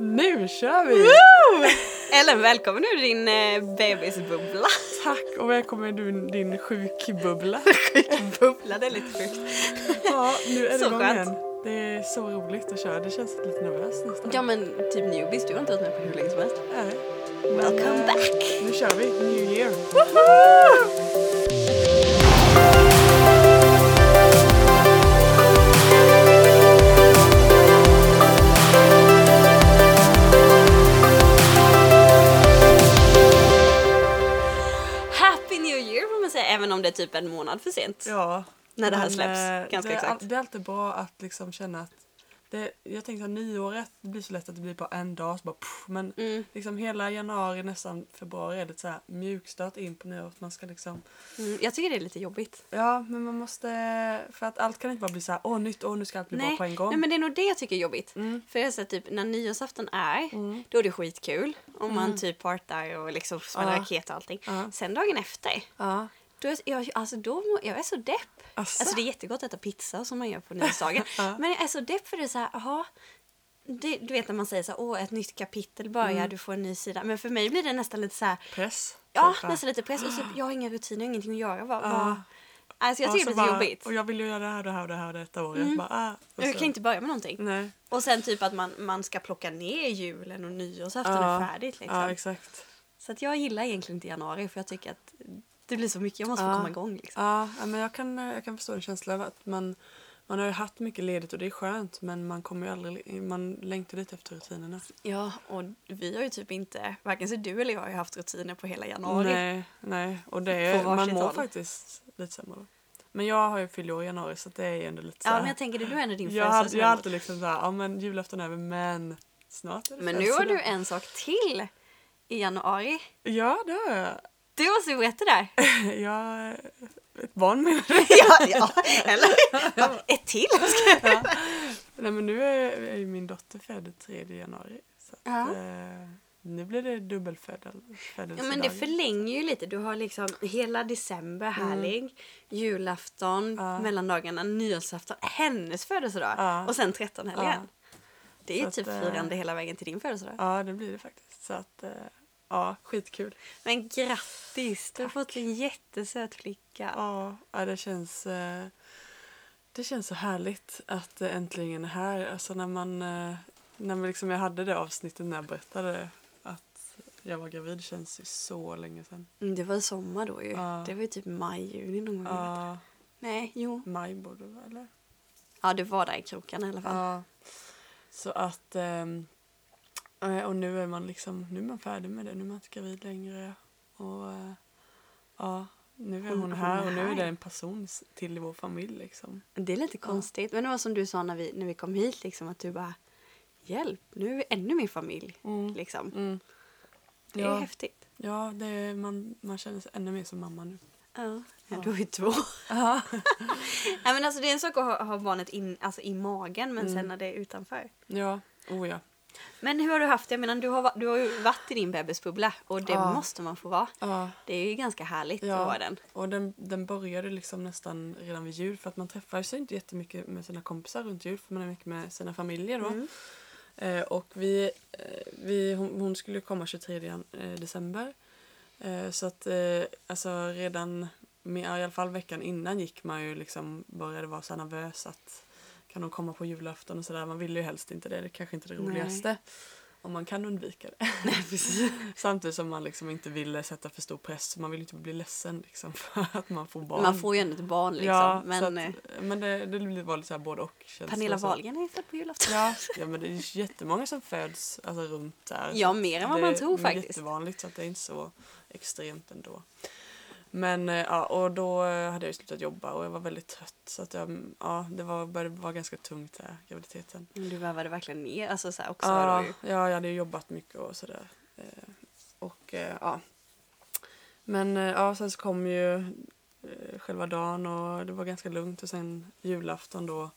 Nu kör vi! Ellen, välkommen ur din eh, bebisbubbla. Tack och välkommen du din sjukbubbla. Bubbla, det är lite sjukt. Ja, nu är det Så igång igen. Det är så roligt att köra. Det känns lite nervöst nästan. Ja men typ newbies, du har inte varit med på hur länge som helst. Nej. Welcome back! Nu kör vi. New year. Happy även om det är typ en månad för sent. Ja. När det här släpps, eh, ganska det, exakt. Det är alltid bra att liksom känna att det, jag tänkte att nyåret det blir så lätt att det blir bara en dag så bara pff, men Mm. liksom hela januari nästan februari är det så här mjukstart in på nyåret. Man ska liksom Mm, jag tycker det är lite jobbigt. Ja, men man måste... För att allt kan inte bara bli så här, åh nytt år, nu ska allt bli bra på en gång. nej, men det är nog det jag tycker är jobbigt. Mm. För så att typ när nyårsafton är, Mm. då är det skitkul. Om man typ partar och liksom smäller Ja. raket och allting. Ja. Sen dagen efter, Ja. Då är jag, alltså då, jag är så depp. Asså? Alltså det är jättegott att äta pizza som man gör på nyårsdagen. Ja. Men jag är så depp för det är så här, jaha. Det, du vet när man säger så här, åh ett nytt kapitel börjar, Mm. du får en ny sida. Men för mig blir det nästan lite så här, Press. ja typ, nästan lite press. Och så, jag har inga rutiner, ingenting att göra. Ja. vad, alltså jag Ja, tycker så det lite bara, jobbigt. Och jag vill ju göra det här, det här och det här detta året. Mm. Bara, ah, och Jag kan inte börja med någonting. Nej. Och sen typ att man, man ska plocka ner julen och nyårsafton Ja. är färdigt. Liksom. Ja, exakt. så att jag gillar egentligen inte januari för jag tycker att det blir så mycket, jag måste Ja. få komma igång. Liksom. Ja, men jag kan, jag kan förstå en känsla av att man, man har ju haft mycket ledigt och det är skönt men man kommer ju aldrig, man längtar lite efter rutinerna. Ja, och vi har ju typ inte, varken så du eller jag har ju haft rutiner på hela januari. Nej, nej. Och det är, man mår håll. faktiskt lite sämre. då. Men jag har ju fyllt år i januari så det är ju ändå lite så Ja, men jag tänker det, du är ändå din har- jag har födelsedag. alltid liksom såhär, ja men julafton är över men snart är det Men nu har du födelsedag. en sak till i januari. Ja det har jag. Du måste berätta där. Jag ett barn menar du? ja, ja, eller? Ett till? ja. Nej men nu är, ju min dotter född 3 januari. Så att, Ja. eh, nu blir det dubbelfödel. Ja, men det förlänger ju lite. Du har liksom hela december härlig, julafton, Mm. Ja. mellandagarna, nyårsafton, hennes födelsedag Ja. och sen 13 helgen. Ja. Det är ju Så typ eh, firande hela vägen till din födelsedag. Ja det blir det faktiskt. Så att eh, ja, skitkul. Men grattis! Du har fått en jättesöt flicka. Ja, ja det känns eh, det känns så härligt att det äntligen är här. Alltså när man eh, när man liksom, jag hade det avsnittet när jag berättade att jag var gravid känns ju så länge sedan. Mm, Det var sommar då ju. Ja. Det var ju typ maj, juni någon gång. Ja, Nej, jo. maj borde det vara eller? Ja, du var där i krokarna i alla fall. Ja. Så att eh, och nu är man liksom nu är man färdig med det. Nu är man inte gravid längre. Och eh, ja, nu är Hon- hon, här är och nu är det en person till i vår familj liksom. Det är lite konstigt. Men det var som du sa när vi, när vi kom hit, liksom, att du bara Hjälp, nu är vi ännu mer familj. Mm. Liksom. Mm. Det är Ja. häftigt. Ja, det är, man, man känner sig ännu mer som mamma nu. Ja, ja. Ja. du har ju två. Ja. Nej, men alltså, det är en sak att ha, ha barnet in, alltså, i magen, men Mm. sen när det är utanför. Ja, oh ja. Men hur har du haft det? Jag menar, du har, du har ju varit i din bebisbubbla och det Ja. måste man få vara. ja. Det är ju ganska härligt Ja. att vara den. Och den, den började liksom nästan redan vid jul för att man träffar sig inte jättemycket med sina kompisar runt jul för man är mycket med sina familjer då. Mm. Eh, och vi, eh, vi, hon, hon skulle komma 23 eh, december. Eh, så att eh, alltså redan med, i alla fall veckan innan gick man ju liksom började vara så nervös att kan hon komma på julafton och sådär. Man vill ju helst inte det. Det är kanske inte är det Nej. roligaste. Om man kan undvika det. Samtidigt som man liksom inte ville sätta för stor press. Man vill inte bli ledsen liksom för att man får barn. Man får ju ändå ett barn liksom. ja, men att, eh, men det, det var lite så här både och. Pernilla det. Wahlgren är ju född på julafton. Ja, ja, men det är jättemånga som föds alltså, runt där. Ja, mer än vad det man tror är faktiskt. jättevanligt så att det är inte så extremt ändå. Men eh, ja, och då eh, hade jag slutat jobba och jag var väldigt trött så att jag, ja, det var, började vara ganska tungt där, graviditeten. Du värvade verkligen ner, alltså så också Ja, ja, jag hade jobbat mycket och sådär. Eh, Och eh, ja. Men eh, ja, sen så kom ju eh, själva dagen och det var ganska lugnt och sen julafton då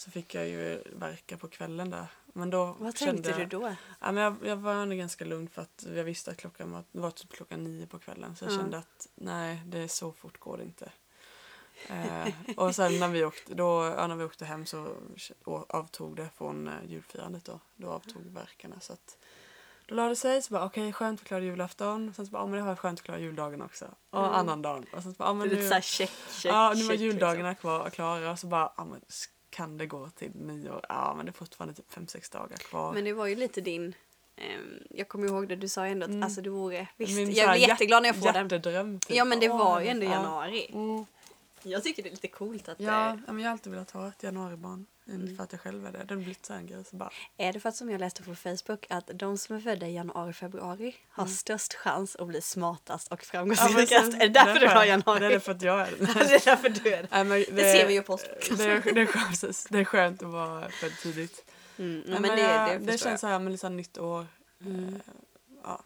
så fick jag ju verka på kvällen där. Men då Vad kände tänkte jag, du då? Ja, men jag, jag var ändå ganska lugn för att jag visste att klockan var, var typ klockan nio på kvällen. Så jag Ja. kände att nej, det är så fort går det inte. Eh, och sen när vi åkte, då, ja, när vi åkte hem så avtog det från eh, julfirandet då. Då avtog verkarna så att då la det sig så bara okej skönt att klara julafton. Sen så bara ja men det var skönt att klara juldagen också. Och Mm. annandagen. Och sen så bara ja men lite nu, såhär check, check, ja, nu var check, juldagarna kvar, klara och så bara ja men kan det gå till nyår? Ja men det är fortfarande typ fem sex dagar kvar. Men det var ju lite din... ehm, jag kommer ihåg det, du sa ju ändå att Mm. alltså, det vore... Visst, Min jag blir jätteglad när jag får den. Typ. Ja men det var ju ändå ja. januari. Mm. Jag tycker det är lite coolt att... Ja, eh, ja, men jag har alltid velat ha ett januaribarn. Mm. För att jag själv är det. Det har blivit så en grej. Så bara, Är det för att som jag läste på Facebook att de som är födda i januari, februari har Mm. störst chans att bli smartast och Ja, framgångsrikast? sen- är det därför du har det- januari? Det är det för att jag är det. det är därför du är det. Nej, men Det ser vi ju på oss. Det är, det, är skönt, det är skönt att vara född tidigt. Mm, men, men det, jag- det, det förstår känns så här med här nytt år. Mm. Eh, ja.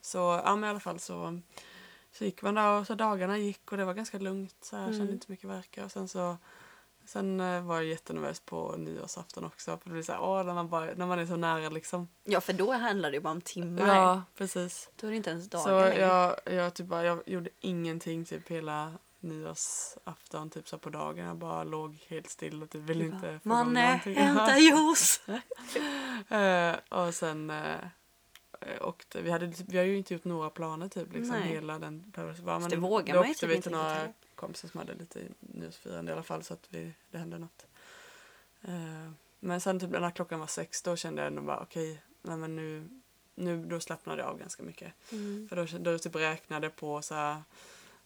Så ja, men i alla fall så, så gick man där och så dagarna gick och det var ganska lugnt. Så här, Mm. kände inte mycket verkar. Och sen så Sen eh, var jag jättenervös på nyårsafton också. För det blir så här, åh, när, man bara, när man är så nära liksom. Ja, för då handlar det ju bara om timmar. Ja, precis. Då är det inte ens dagar Så längre. jag, jag, typ bara, jag gjorde ingenting typ hela nyårsafton typ så på dagen. Jag bara låg helt still och typ ville bara, inte få igång Manne, någonting. hämta juice! Eh, och sen uh, åkte, vi hade vi har ju inte gjort några planer typ liksom Nej. hela den perioden. Men det vågar man ju typ inte några. Kompisar som hade lite nyårsfirande i alla fall så att vi, det hände något. Eh, men sen typ när klockan var sex då kände jag ändå bara okej, nej men nu, nu då slappnade jag av ganska mycket. Mm. För då, då typ räknade på så här,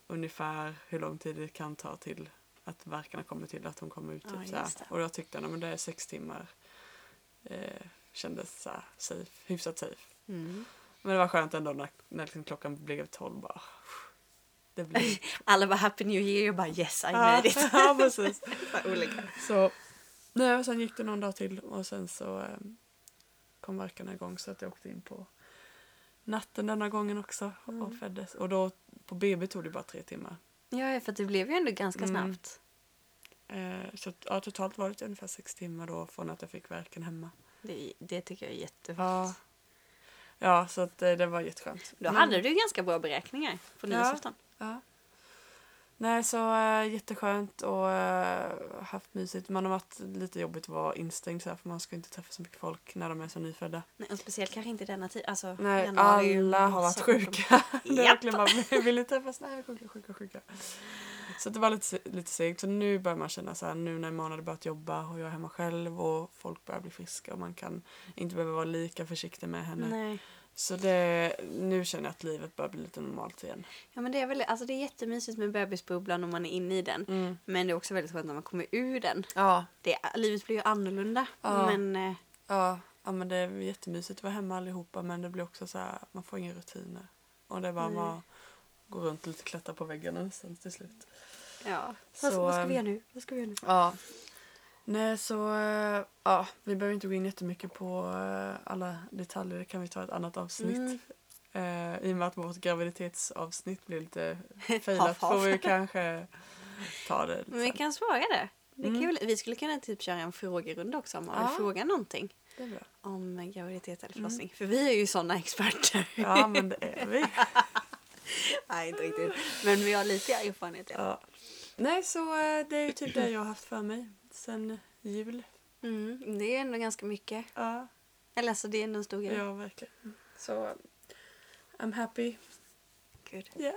ungefär hur lång tid det kan ta till att verkarna kommer till att hon kommer ut. Ja, Typ, så just det. Och jag tyckte att men det är sex timmar. Eh, kändes så här, safe, hyfsat safe. Mm. Men det var skönt ändå när, när liksom klockan blev tolv. Bara, det blev... Alla bara happy new year och bara yes I made it. ja, precis. Olika. Så, nej, och sen gick det någon dag till och sen så eh, kom verkarna igång så att jag åkte in på natten denna gången också och Mm. föddes. Och då på BB tog det bara tre timmar. Ja, för det blev ju ändå ganska Mm. snabbt. Eh, så ja, totalt var det ungefär sex timmar då från att jag fick verken hemma. Det, det tycker jag är jättefint. Ja, ja så att, eh, det var jätteskönt. Då Men- hade du ganska bra beräkningar på nyårsafton. Ja. Nej, så äh, jätteskönt och äh, haft mysigt. Man har varit lite jobbigt att vara instängd så här, för man ska inte träffa så mycket folk när de är så nyfödda. Nej, och speciellt kanske inte denna tid. Alltså, Nej, alla har varit sjuka. Japp. verkligen vill inte träffas. Nej, sjuka, sjuka, sjuka. Så det var lite, lite segt. Så nu börjar man känna så här, nu när Emanuel har börjat jobba och jag är hemma själv och folk börjar bli friska och man kan inte behöva vara lika försiktig med henne. Nej. Så det, nu känner jag att livet börjar bli lite normalt igen. Ja, men det är, väl, alltså, det är jättemysigt med bebisbubblan om man är inne i den. Mm. Men det är också väldigt skönt när man kommer ur den. Ja, Det, livet blir ju annorlunda. Ja. Men eh, Ja, ja men det är jättemysigt att vara hemma allihopa men det blir också så här, man får inga rutiner. Och det är bara att gå runt och lite klättra på väggarna sen till slut. ja. Så, vad, vad ska vi ehm, göra nu? Vad ska vi göra nu? Ja. Nej så, eh, ja vi behöver inte gå in jättemycket på eh, alla detaljer, det kan vi ta ett annat avsnitt. Mm. Eh, I och med att vårt graviditetsavsnitt blir lite failat får vi kanske ta det Men vi sen. kan svara det. Det Mm. kul. Vi skulle kunna typ köra en frågerunda också om man Ja. vill fråga någonting om graviditet eller Mm. förlossning. För vi är ju sådana experter. Ja men det är vi. Nej, inte riktigt. Men vi har lite erfarenhet. Ja. Nej så det är ju typ det jag har haft för mig sen jul. Mm, det är ändå ganska mycket. Ja. Eller alltså det är ändå en stor grej. Ja, verkligen. Så, I'm happy. Gud. Yeah.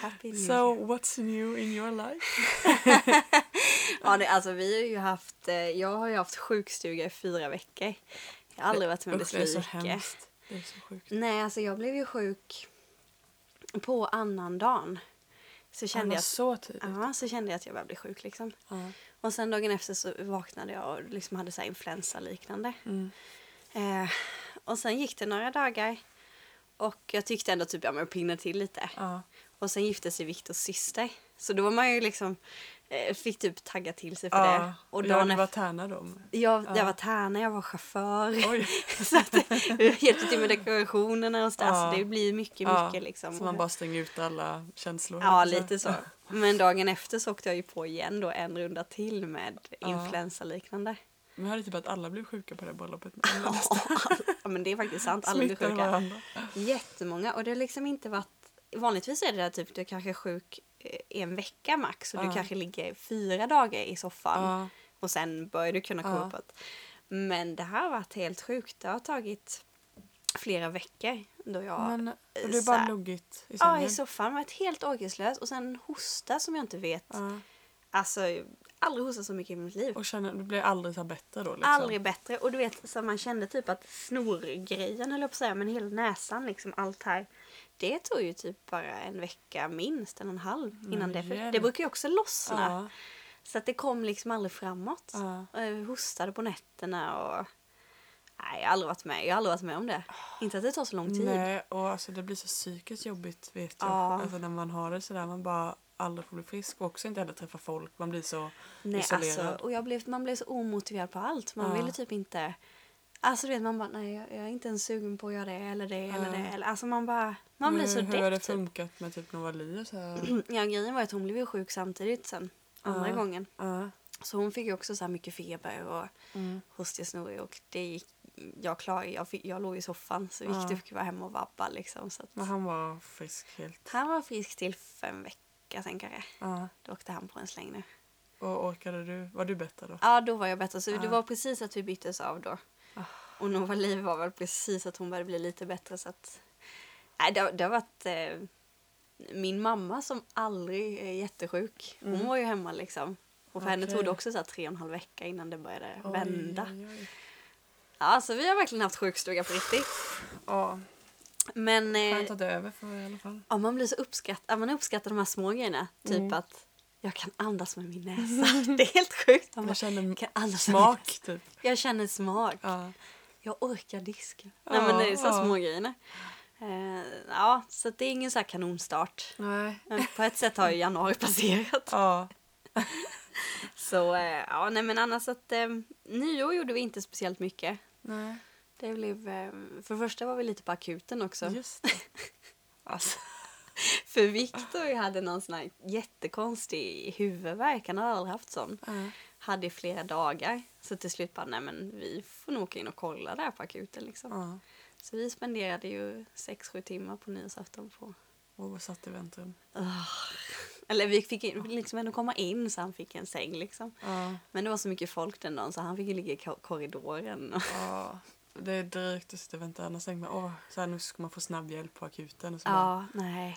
Happy New So, Year. what's new in your life? Ja, det, alltså vi har ju haft, eh, jag har ju haft sjukstuga i fyra veckor. Jag har aldrig varit med om det så mycket. Det är så sjukt. Nej, alltså jag blev ju sjuk på annan dagen. Så kände jag, så tidigt. ja, så kände jag att jag började bli sjuk liksom. Ja. Och sen dagen efter så vaknade jag och liksom hade så här influensa liknande. Mm. Eh, och sen gick det några dagar. Och jag tyckte ändå typ, jag pinnade till lite. Ja. Och sen gifte sig Viktors syster. Så då var man ju liksom, eh, fick typ tagga till sig för Ja. det. Och dagen jag var efter, Tärna då. jag, ja. jag var tärna, jag var chaufför. Oj. så att jag hjälpte till med dekorationerna och så. Ja. Alltså det blir mycket, Ja, mycket liksom. Så man bara stänger ut alla känslor. Ja, lite så. Men dagen efter så åkte jag ju på igen då en runda till med Ja. influensaliknande. Men hörde typ att alla blev sjuka på det bröllopet. Ja, men det är faktiskt sant. Alla Smittade sjuka. varandra. Jättemånga. Och det har liksom inte varit... Vanligtvis är det där typ du kanske är sjuk eh, en vecka max och Ja. du kanske ligger fyra dagar i soffan Ja. och sen börjar du kunna komma Ja. uppåt. Men det här har varit helt sjukt. Det har tagit flera veckor då jag Men, och du har bara luggit i Ja, sängen? i soffan. Varit helt orkeslös och sen en hosta som jag inte vet. Ja. Alltså, aldrig hostat så mycket i mitt liv. Och känner, du blir aldrig så bättre då? Liksom. Aldrig bättre. Och du vet, så man kände typ att snorgrejen höll jag på att säga, men hela näsan, liksom allt här. Det tog ju typ bara en vecka minst, en och en halv innan det. För hjälp. det brukar ju också lossna. Ja. Så att det kom liksom aldrig framåt. Ja. Och Jag hostade på nätterna och... Nej, jag har aldrig varit med. Jag har aldrig varit med om det. Inte att det tar så lång tid. Nej, och alltså det blir så psykiskt jobbigt vet jag. Ja. Alltså när man har det sådär, man bara aldrig får bli frisk och också inte heller träffa folk. Man blir så Nej, isolerad. alltså, och jag blev, man blev så omotiverad på allt. Man Ja. ville typ inte... Alltså du vet, man bara, nej jag, jag är inte ens sugen på att göra det eller det eller det. Eller, alltså man bara, man blir så hur, hur har det depp typ. funkat med typ Novali och så här? Ja, grejen var att hon blev ju sjuk samtidigt sen. Andra Ja. gången. Ja. Så hon fick ju också så här mycket feber och Mm. hostig snorig och det gick, jag klarade, jag, fick, jag låg i soffan så gick Ja. fick vara hemma och vabba liksom. Så Men han var frisk helt. han var frisk till för en vecka sen kanske. Ja. Då åkte han på en släng nu. Och orkade du? Var du bättre då? Ja, då var jag bättre. Så Ja. det var precis att vi byttes av då. Och Nova Liv var väl precis att hon började bli lite bättre så att... Nej, det, har- det har varit... Eh, min mamma som aldrig är jättesjuk, hon Mm. var ju hemma liksom. Och för henne Okej. tog det också så tre och en halv vecka innan det började Oj, vända. oj, oj. Ja, så vi har verkligen haft sjukstuga på riktigt. Ja, Men eh, skönt att det är över för i alla fall. ja, man blir så uppskattad, man uppskattar de här små grejerna. Typ Mm. att jag kan andas med min näsa. det är helt sjukt. Man Jag känner kan andas smak typ. Jag känner smak. Ja. Jag orkar diska. Ja, Nej men det är så ja. små grejerna. Eh, ja, så det är ingen så här kanonstart. Nej. Men på ett sätt har ju januari passerat. Ja. Så eh, ja, nej men annars att eh, nyår gjorde vi inte speciellt mycket. Nej. Det blev, eh, för det första var vi lite på akuten också. Just det. Alltså. För Viktor hade någon sån här jättekonstig huvudvärk. Han hade aldrig haft sån. Ja. Hade i flera dagar. Så till slut bara, nej men vi får nog åka in och kolla där på akuten liksom. Ja. Så vi spenderade ju 6-7 timmar på nyårsafton på... Och satt i väntrum. Eller vi fick in- liksom ändå komma in så han fick en säng liksom. Ja. Men det var så mycket folk den dagen så han fick ju ligga i ko- korridoren. Ja. Det är drygt att sitta och vänta. Annars tänker man, åh, så här, nu ska man få snabb hjälp på akuten. Och så bara, ja, nej.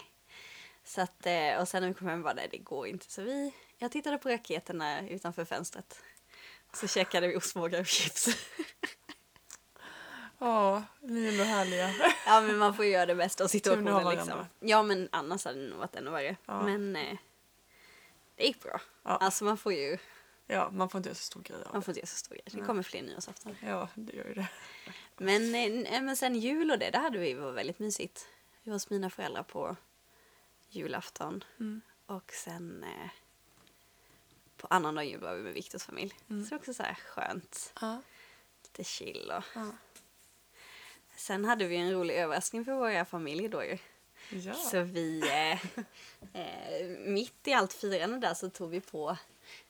Så att, eh, och sen när vi kom hem bara, nej det går inte. Så vi, jag tittade på raketerna utanför fönstret. Så käkade vi ostbågar och chips. Ja, ni är ändå härliga. ja men man får göra det bästa av ni situationen liksom. Ja men annars hade det nog varit ännu värre. Ja. Men eh, det gick bra. Ja. Alltså man får ju, Ja, man får inte göra så stor grej av man får inte göra så stor grej. Det kommer fler nyårsafton. Ja, det gör ju det. Men, eh, men sen jul och det, det hade vi var väldigt mysigt. Vi var hos mina föräldrar på julafton Mm. och sen eh, på annandag jul var vi med Viktors familj. Mm. Så det var också så här skönt, Ja. lite chill och Ja. sen hade vi en rolig överraskning för våra familjer då ju. ja. Så vi, eh, eh, mitt i allt firande där så tog vi på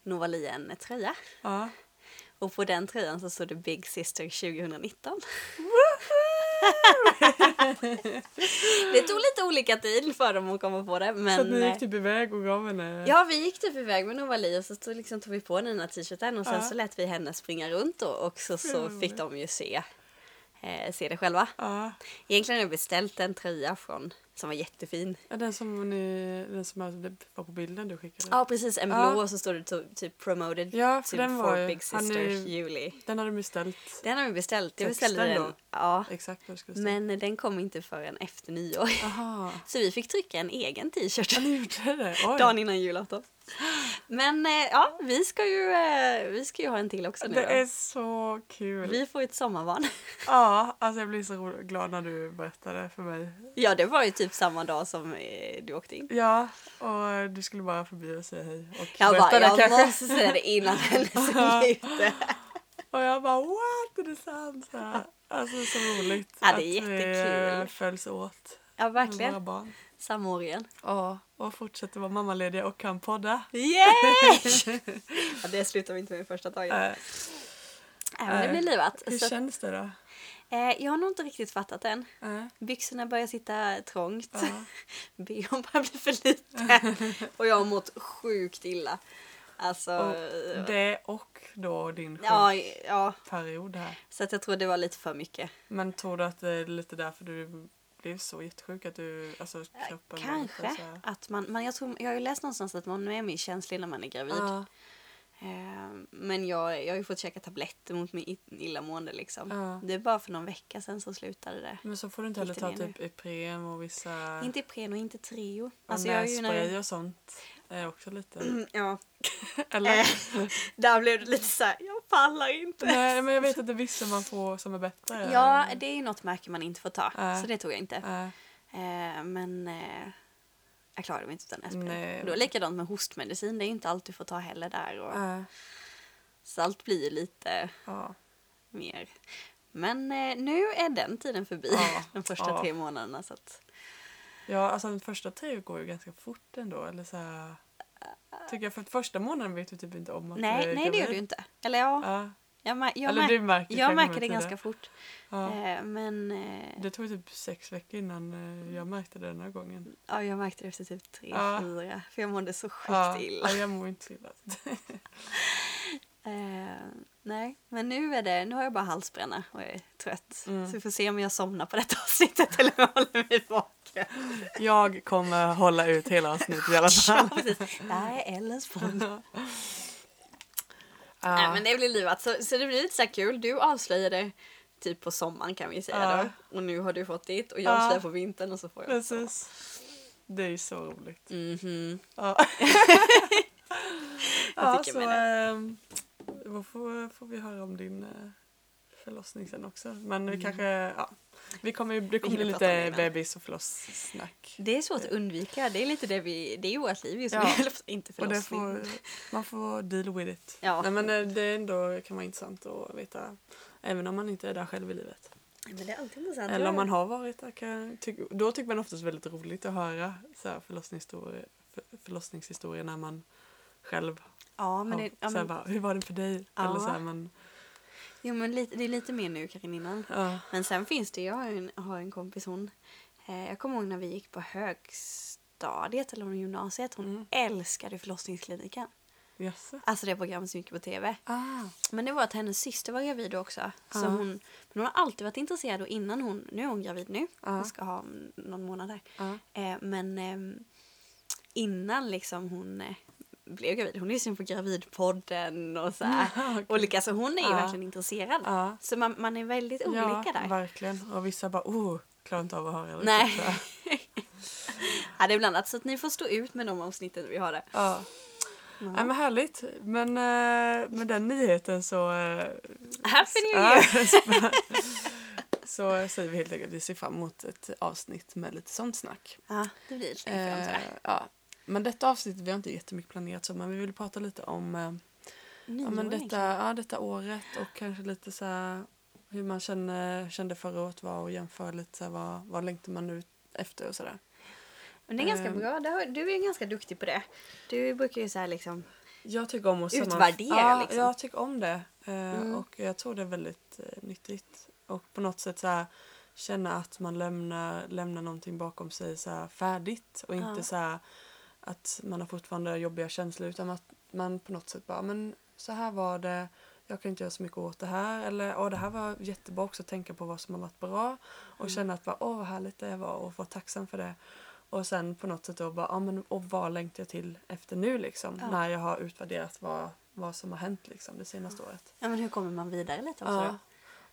Novali en tröja. ja. Och på den tröjan så stod det Big Sister 2019. det tog lite olika tid för dem att komma på det. Så Men ni eh, gick typ iväg och gav henne... ja, vi gick typ iväg med Novali och så tog, liksom, tog vi på här t-shirten och sen Ja. så lät vi henne springa runt och, och så, så fick de ju se, eh, se det själva. Ja. Egentligen har jag beställt en tröja från, som var jättefin. Ja, Den som, ni, den som var på bilden du skickade? Ja precis, en blå Ja. så står det typ promoted Ja, för to den var for. Big han Sister är- Juli. Den hade du beställt. Den har vi beställt. Jag beställde den. då? Ja. Exakt vad skulle säga. Men den kom inte förrän efter nyår. Aha. Så vi fick trycka en egen t-shirt Ja, ni gjorde det? Oj. dagen innan julafton. Men eh, ja, vi ska ju, eh, vi ska ju ha en till också nu Det då. är så kul. Vi får ett sommarbarn. Ja, alltså jag blir så glad när du berättade för mig. Ja, det var ju typ samma dag som eh, du åkte in. Ja, och du skulle bara förbi och säga hej. Och Jag bara, jag kanske. måste säga det innan hennes ute. Och jag bara what? Är det sant? Alltså så roligt Ja, det är att vi jättekul. följs åt. Ja, med Våra verkligen. barn. Samma år igen. Ja, och fortsätter vara mammalediga och kan podda. Yay! ja, det slutar vi inte med i första taget. Äh, men det blir livat. hur Så, känns det då? Eh, jag har nog inte riktigt fattat än. Äh, Byxorna börjar sitta trångt. ja. Bhn börjar bli för liten. och jag har mått sjukt illa. Alltså... Och det och då din ja, ja, period här. så att jag tror det var lite för mycket. Men tror du att det är lite därför du blev så jättesjuk? Att du, alltså kroppen var lite Kanske. så här- Att man, man, jag, tror, jag har ju läst någonstans att man är mer känslig när man är gravid. Ja, Eh, men jag, jag har ju fått käka tabletter mot min illamående liksom. ja. Det är bara för någon vecka sedan så slutade det. Men så får du inte heller ta det typ Ipren och vissa Inte Ipren och inte Treo. och Alltså jag är ju nässpray när, och sånt. Är också lite... Mm, ja, Eller? Eh, där blev det lite så här, jag pallar inte. Nej men jag vet att det är vissa man får som är bättre. Ja, det är något märke man inte får ta. Nej. Så det tog jag inte. Äh, Eh, men eh, jag klarade mig inte utan. Nej. Det var likadant med hostmedicin. Det är inte allt du får ta heller där. Och, äh, Så allt blir ju lite ja. mer. Men eh, nu är den tiden förbi. Ja, De första ja. tre månaderna. Så att, ja, alltså den första tre går ju ganska fort ändå. Eller så här, Tycker jag för första månaden vet du typ inte om att du nej, är nej, det gör du inte. Eller ja, Ja. jag, jag, Eller du märker jag märker det tiden. ganska fort. Ja. Eh, men eh, Det tog typ sex veckor innan eh, jag märkte det den här gången. ja, jag märkte det efter typ tre, Ja. fyra. För jag mådde så sjukt Ja, illa. ja, jag mår inte så illa. Eh, nej, men nu är det, nu har jag bara halsbränna och jag är trött. Mm. Så vi får se om jag somnar på detta avsnittet eller om jag håller mig vaken. Jag kommer hålla ut hela avsnittet i alla fall. Ja, precis. Det här är Ellens podd. Ja. Nej, men det blir livat. Så, så det blir lite så här kul. Du avslöjade typ på sommaren kan vi säga Ja. då. Och nu har du fått ditt och jag Ja. avslöjar på vintern och så får jag. Precis. Det är ju så roligt. Mhm. Ja. Jag ja, tycker så med ehm, då får, får vi höra om din eh, förlossning sen också. Men vi Mm. kanske, ja. Vi kommer, det kommer bli lite bebis och förlossningssnack. Det är svårt att undvika. Det är lite det vi, det är vårt liv just nu. Ja. Inte förlossning. får, man får deal with it. Ja. Nej, men eh, det är ändå kan vara intressant att veta. Även om man inte är där själv i livet. Men det är alltid intressant. Eller om man har varit där. Kan, tyck, då tycker man oftast väldigt roligt att höra så här förlossningshistorier, för, förlossningshistorier när man själv Ja, men, det, ja, så men, bara, hur var det för dig? Ja. Eller så här, man, jo, men lite, det är lite mer nu Karin innan. ja. Men sen finns det, jag har en, har en kompis hon, eh, jag kommer ihåg när vi gick på högstadiet eller gymnasiet, hon Mm. älskade förlossningskliniken. Jaså? Alltså det programmet som gick på tv. Ah. Men det var att hennes syster var gravid också. Så Ja. hon, men hon har alltid varit intresserad och innan hon, nu är hon gravid nu, Ja. hon ska ha någon månad där. Ja. Eh, men ehm, innan liksom hon eh, blev gravid, hon lyssnade på Gravidpodden och så här. Ja, okej. Olika, så hon är ju Ja. verkligen intresserad. Ja. Så man, man är väldigt olika där. verkligen. Och vissa bara, oh, klarar inte av att höra det. Nej. Ja, det är blandat. Så att ni får stå ut med de avsnitten vi har där. Ja. Ja. Men härligt. Men eh, med den nyheten så... Eh, Happy New Year! så säger vi helt enkelt att vi ser fram emot ett avsnitt med lite sånt snack. Ja, det blir Eh, sådär. ja. Men detta avsnitt, vi har inte jättemycket planerat så, men vi vill prata lite om eh, ja, men detta, ja, detta året och kanske lite så här, hur man kände, kände förra året var och jämföra lite så här, vad, vad längtar man ut efter och sådär. Men det är ganska ehm. bra. Du är ganska duktig på det. Du brukar ju så här liksom... Jag tycker om att Utvärdera, ja, liksom. jag tycker om det. Eh, Mm. Och jag tror det är väldigt eh, nyttigt. Och på något sätt så här, känna att man lämnar, lämnar någonting bakom sig så här, färdigt. Och inte Ja. så här, att man har fortfarande jobbiga känslor utan att man på något sätt bara, men så här var det. Jag kan inte göra så mycket åt det här. Eller åh, det här var jättebra också att tänka på vad som har varit bra. Och Mm. känna att bara, åh vad härligt det var och vara tacksam för det. Och sen på något sätt då bara, ja men och vad längtar jag till efter nu liksom? Ja. När jag har utvärderat vad, vad som har hänt liksom det senaste året. Ja, men hur kommer man vidare lite också Ja.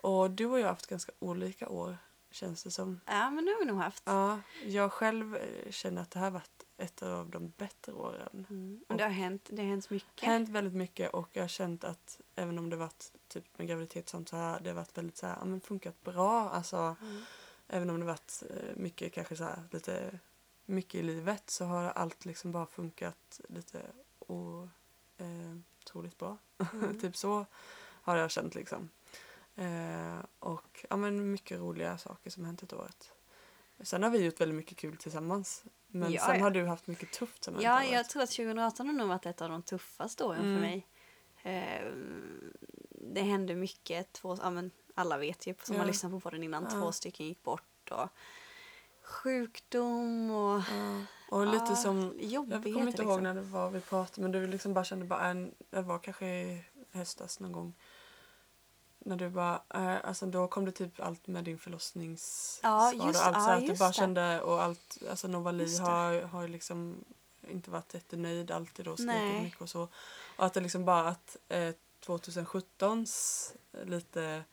då? Och du och jag har haft ganska olika år känns det som. Ja, men det har vi nog haft. Ja, jag själv eh, känner att det här har varit ett av de bättre åren. Mm. Och det har hänt, det har hänt mycket. hänt väldigt mycket och jag har känt att även om det varit typ med graviditet och sånt så har det varit väldigt så här, ja, men funkat bra. Alltså, Mm. även om det varit eh, mycket kanske så här, lite mycket i livet så har allt liksom bara funkat lite otroligt bra. Mm. typ så har jag känt liksom. Eh, och ja men mycket roliga saker som hänt ett året. Sen har vi gjort väldigt mycket kul tillsammans. Men Ja, sen ja. har du haft mycket tufft som Ja, jag tror att 2018 har nog varit ett av de tuffaste åren Mm. för mig. Eh, det hände mycket. Två, ja, men, alla vet ju som Ja. har lyssnat på podden innan, två stycken gick bort och sjukdom och. Och lite som, jag kommer inte ihåg liksom. när det var vi pratade men du liksom bara kände bara en, det var kanske i höstas någon gång. När du bara, eh, alltså då kom det typ allt med din förlossningsskada Ja, just- och allt så ja, att du bara det. kände och allt, alltså Novali har, har liksom inte varit jättenöjd alltid och skrikit mycket och så. Och att det liksom bara att eh, 2017s lite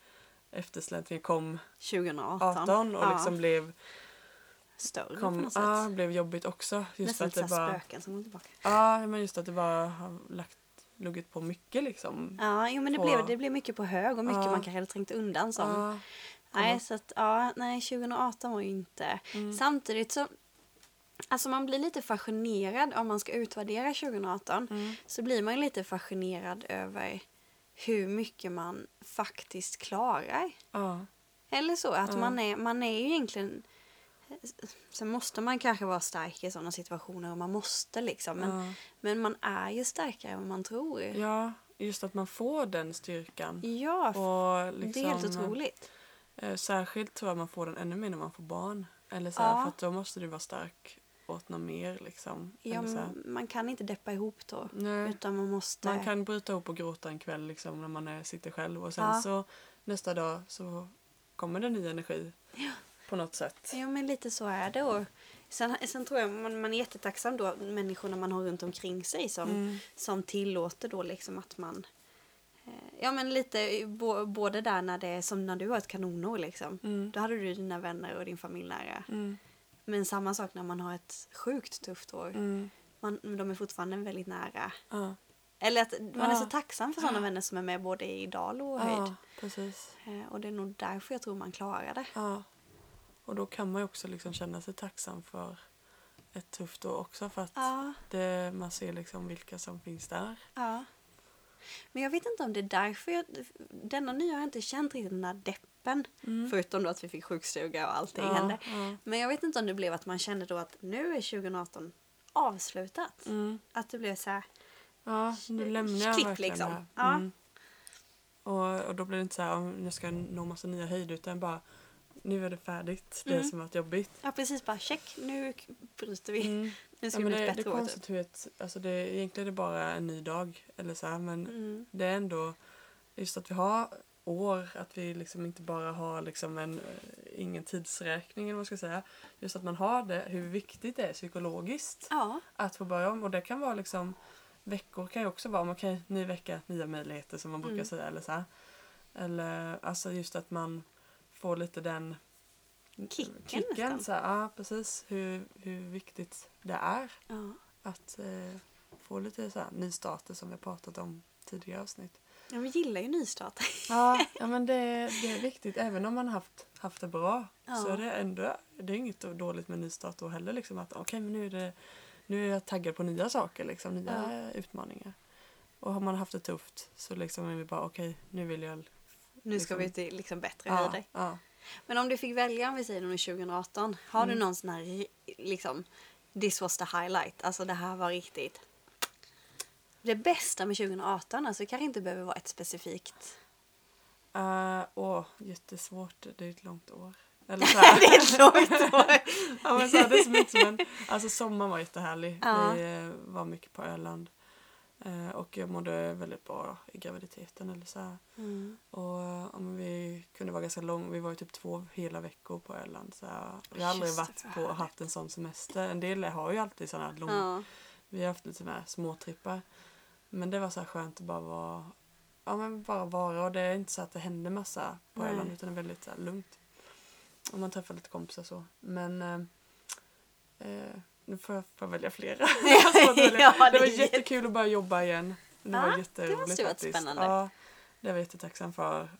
eftersläntring kom 2018. 18 och ja, liksom blev, större på kom, något sätt. ah, blev jobbigt också. Just Nästan att lite det så bara, spöken som går tillbaka. Ja, men just att det bara har lagt, luggit på mycket liksom. Ja, jo, men det på- blev, det blev mycket på hög och mycket Ja. man kanske hade trängt undan som. Ja, nej, så att ja, nej, 2018 var ju inte. Mm. Samtidigt så, alltså man blir lite fascinerad om man ska utvärdera 2018. mm, Så blir man lite fascinerad över hur mycket man faktiskt klarar. ja, Eller så, att man, är, man är ju egentligen... Sen måste man kanske vara stark i sådana situationer och man måste liksom. Men, ja. men man är ju starkare än man tror. ja, just att man får den styrkan. Ja, Och det liksom, är helt otroligt. Eh, särskilt tror jag man får den ännu mer när man får barn. Eller så Ja. här, för att då måste du vara stark åt något mer liksom. Ja, man kan inte deppa ihop då. Nej. Utan man måste... Man kan bryta ihop och gråta en kväll liksom när man är, sitter själv och sen Ja. så nästa dag så kommer det ny energi på något sätt. Ja, men lite så är det. Och sen, sen tror jag man, man är jättetacksam då, människorna man har runt omkring sig som, Mm. som tillåter då liksom att man... eh, Ja, men lite bo, både där när det är som när du har ett kanonår liksom. Mm. Då hade du dina vänner och din familj nära. Mm. Men samma sak när man har ett sjukt tufft år. Mm. Man, de är fortfarande väldigt nära. Ja. Eller att man är så Ja. tacksam för sådana vänner som är med både i dal och höjd. ja, precis. Eh, Och det är nog därför jag tror man klarar det. Och då kan man ju också liksom känna sig tacksam för ett tufft år också för att Ja, det, man ser liksom vilka som finns där. ja. Men jag vet inte om det är därför jag... Denna nya har jag inte känt riktigt den där deppen. Förutom då att vi fick sjukstuga och allting ja, hände. ja. Men jag vet inte om det blev att man kände då att nu är 2018 avslutat. Mm. Att det blev så här... Ja, nu lämnar jag Klick, verkligen liksom. det här. Ja. Mm. Och, och då blir det inte så här om jag ska nå massa nya höjder utan bara nu är det färdigt, det Mm. som varit jobbigt. Ja precis, bara check, nu bryter vi. Mm. Nu ska Ja, det bli det, ett det är bättre år. Typ. konstigt hur ett, alltså det, egentligen är det bara en ny dag eller så här, men Mm. det är ändå just att vi har år, att vi liksom inte bara har liksom en, eh, ingen tidsräkning eller vad man ska säga. Just att man har det, hur viktigt det är psykologiskt Ja, att få börja om. Och det kan vara liksom, veckor kan ju också vara, okej, ny vecka, nya möjligheter som man brukar Mm. säga. Eller så här. Eller alltså just att man får lite den Kicken nästan. Så här, ja, precis. Hur, hur viktigt det är ja. att eh, få lite så här nystarter som vi har pratat om tidigare avsnitt. ja vi gillar ju nystart. Ja, ja men det, det är viktigt. Även om man har haft, haft det bra Ja. så är det ändå det är inget dåligt med nystart då heller. Liksom, att okej, men nu är, det, nu är jag taggad på nya saker, liksom, nya utmaningar. Och har man haft det tufft så liksom är vi bara okej, nu vill jag... Nu ska Liksom- vi till liksom bättre Ja, höjder. ja. Men om du fick välja om vi säger under 2018. Har Mm. du någon sån här liksom This was the highlight. Alltså det här var riktigt. Det bästa med 2018, alltså det kanske inte behöver vara ett specifikt. Uh, åh, jättesvårt. Det är ett långt år. Eller så det är ett långt år. ja, men så här, det är så mycket som en, alltså sommaren var jättehärlig. Ja. Vi eh, var mycket på Öland. Eh, och jag mådde väldigt bra i graviditeten. Eller så här. Mm. Och ja, men vi kunde vara ganska lång. Vi var ju typ två hela veckor på Öland. Så. Vi har aldrig varit på och haft en sån semester. En del har ju alltid såna här lång... Ja. Vi har haft lite här småtrippar. Men det var så här skönt att bara vara... Ja men bara vara. Och det är inte så att det händer massa på Nej. Öland. Utan det är väldigt så lugnt. Och man träffar lite kompisar så. Men... Eh, eh, nu får jag, jag välja flera. Ja, det var det jättekul att börja jobba igen. Det Ja, var det jätteroligt måste ju varit faktiskt. spännande. Ja, det var jag jättetacksam för.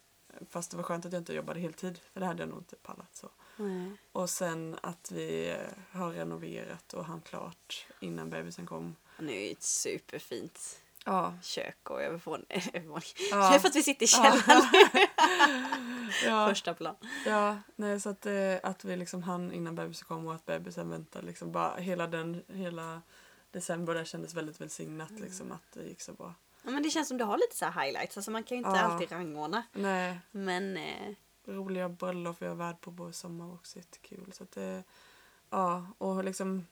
Fast det var skönt att jag inte jobbade heltid. För det hade jag nog inte pallat så. Nej. Och sen att vi har renoverat och hann klart innan bebisen kom. Nu är det ett superfint Ja. kök och övervåning. övervåning. Ja. Det är för att vi sitter i källaren. Ja, Första plan. ja nej, så att, eh, att vi liksom hann innan bebisen kom och att bebisen väntade. Liksom bara hela den, hela december där kändes väldigt välsignat liksom att det gick så bra. Ja, men det känns som du har lite så här highlights. Alltså man kan ju inte Ja. alltid rangordna. Nej, Men eh, roliga bröllop vi har värd på både sommar och också jättekul. Så att det, ja, och liksom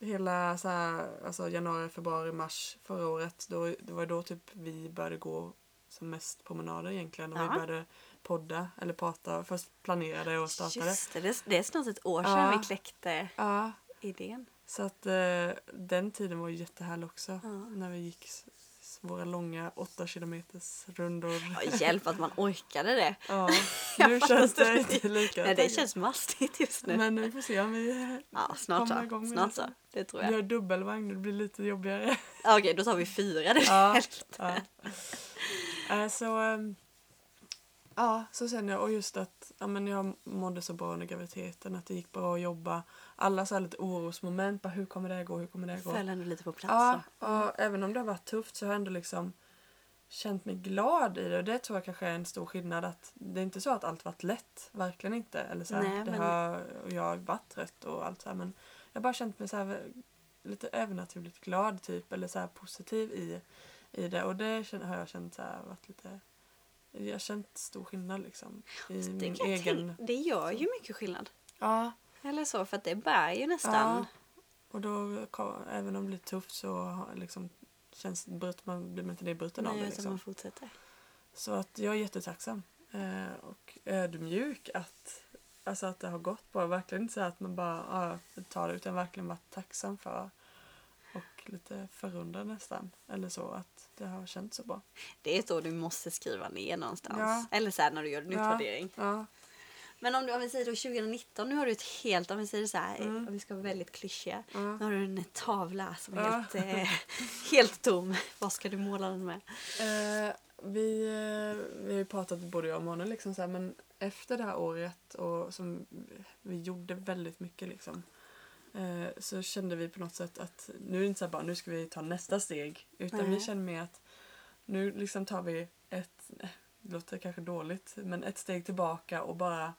hela så här, alltså januari, februari, mars förra året, då, det var då typ vi började gå som mest promenader egentligen. Och Ja. vi började podda eller prata. Först planerade och startade. just det, det, är- det är snart ett år sedan Ja. vi kläckte Ja, idén. så att eh, den tiden var jättehärlig också. När vi gick våra långa åtta kilometers rundor. Ja, hjälp att man orkade det. Ja, nu känns det inte. lika. Nej, det känns mastigt just nu. Men vi får se om vi ja, snart komma så. igång med Snart det så. Det tror Vi jag. har dubbelvagn det blir lite jobbigare. Ja, Okej, då tar vi fyra. Det Ja. ja. ja. Äh, så, ehm, ja, så känner jag. Och just att ja, men jag mådde så bra under graviditeten. Att det gick bra att jobba. Alla så här lite orosmoment. Bara, hur kommer det här gå? Hur kommer det här gå? Föll ändå lite på plats. Ja, så. och även om det har varit tufft så har jag ändå liksom känt mig glad i det. Och det tror jag kanske är en stor skillnad. Att det är inte så att allt varit lätt. Verkligen inte. Eller så här, Nej, det men- har, och jag har varit trött och allt så här. Men jag har bara känt mig så här lite övernaturligt glad typ. Eller så här positiv i, i det. Och det har jag känt så här varit lite jag har känt stor skillnad liksom. I Det, min egen... tänka- det gör ju mycket skillnad. Ja. Eller så, för att det bär ju nästan. Ja. Och då, även om det blir tufft så liksom, känns, bryter man, blir man inte nedbruten av Nej, det. utan Liksom. man fortsätter. Så att jag är jättetacksam. Eh, och ödmjuk att, alltså att det har gått bra. Verkligen inte så att man bara ja, tar det utan verkligen varit tacksam för. Lite förundrad nästan. Eller så att det har känts så bra. Det är år du måste skriva ner någonstans. Ja. Eller så här när du gör Ja. utvärdering. Ja, Men om, du, om vi säger då 2019, nu har du ett helt, om vi säger så här, Mm. om vi ska vara väldigt klyschiga. ja. Nu har du en tavla som är Ja. helt, eh, helt tom. Vad ska du måla den med? Eh, vi, eh, vi har ju pratat både jag och Mona liksom så här, men efter det här året och som vi gjorde väldigt mycket liksom. Eh, så kände vi på något sätt att nu är det inte så bara nu ska vi ta nästa steg. Utan Nej. vi känner mer att nu liksom tar vi ett, eh, det låter kanske dåligt, men ett steg tillbaka och bara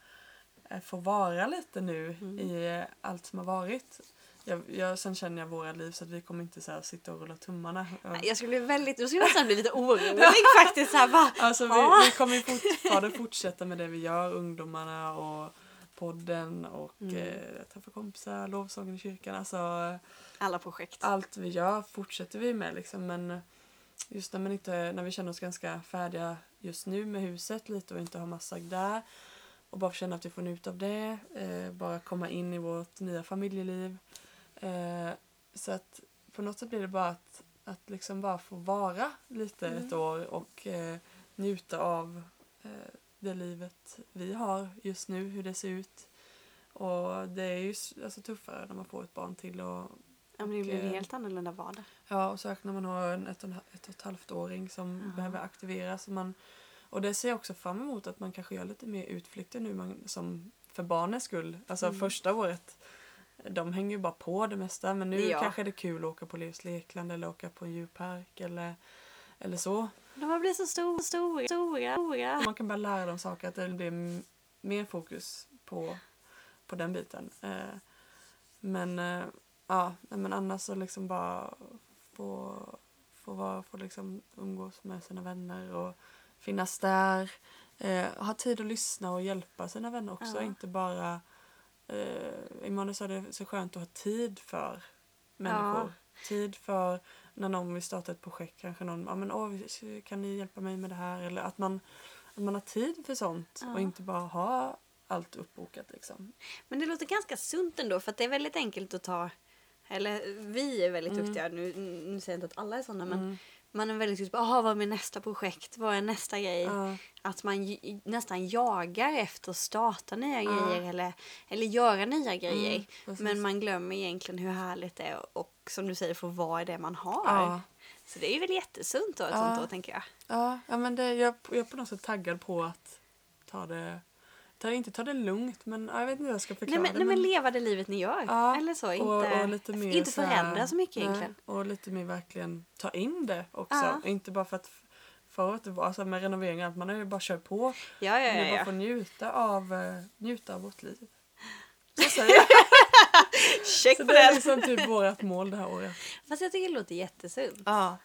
eh, få vara lite nu Mm. i allt som har varit. Jag, jag, sen känner jag våra liv så att vi kommer inte så här sitta och rulla tummarna. Jag skulle bli väldigt, då skulle jag nästan bli lite orolig faktiskt. Så här, va? Alltså vi, vi kommer fortfarande fortsätta med det vi gör, ungdomarna och podden och Mm. eh, träffa kompisar, lovsången i kyrkan. Alltså Alla projekt. allt vi gör fortsätter vi med liksom men just när, man inte, när vi känner oss ganska färdiga just nu med huset lite och inte har massa där och bara känna att vi får njuta av det, eh, bara komma in i vårt nya familjeliv. Eh, så att på något sätt blir det bara att, att liksom bara få vara lite ett Mm. år och eh, njuta av eh, det livet vi har just nu, hur det ser ut. Och det är ju alltså, tuffare när man får ett barn till och Ja, men det blir en eh, helt annorlunda vardag. Ja, och särskilt när man har en ett och, ett och ett halvt åring som Ja. behöver aktiveras. Och, man, och det ser jag också fram emot att man kanske gör lite mer utflykter nu man, som för barnens skull. Alltså Mm. första året, de hänger ju bara på det mesta. Men nu Ja. kanske det är kul att åka på Leos lekland eller åka på en djurpark eller, eller så. De har blivit så stora, stora, stora. Man kan bara lära dem saker, att det blir mer fokus på, på den biten. Eh, men eh, ja, men annars så liksom bara få, få, vara, få liksom umgås med sina vänner och finnas där. Eh, ha tid att lyssna och hjälpa sina vänner också, Ja. inte bara eh, Emanuel sa det är så skönt att ha tid för människor. Tid för när någon vill starta ett projekt, kanske någon, ja men åh, kan ni hjälpa mig med det här? Eller att man, att man har tid för sånt Ja. och inte bara ha allt uppbokat liksom. Men det låter ganska sunt ändå för att det är väldigt enkelt att ta eller vi är väldigt Mm. duktiga, nu, nu säger jag inte att alla är sådana men Mm. man är väldigt duktig på "Jaha, vad är min nästa projekt, vad är nästa grej? Ja, Att man nästan jagar efter att starta nya Ja. grejer eller, eller göra nya grejer. mm. Men man glömmer egentligen hur härligt det är och som du säger få vara i det man har. ja, Så det är väl jättesunt då ett Ja. sånt år tänker jag. ja, ja, men det, jag, jag är på något sätt taggad på att ta det, ta, inte ta det lugnt men ja, jag vet inte hur jag ska Nej förklara men, det. nej men leva det livet ni gör. Ja, Eller så. Inte, och, och lite mer inte så här- förändra så mycket nej, egentligen. Och lite mer verkligen ta in det också. Ja. Inte bara för att förut alltså med renovering och allt, man har ju bara kört på. Ja, ja, Nu ja. bara ja. få njuta av, eh, njuta av vårt liv. Så säger jag. Check Så på det är den! liksom typ vårt mål det här året. Fast jag tycker det låter jättesunt. Ja.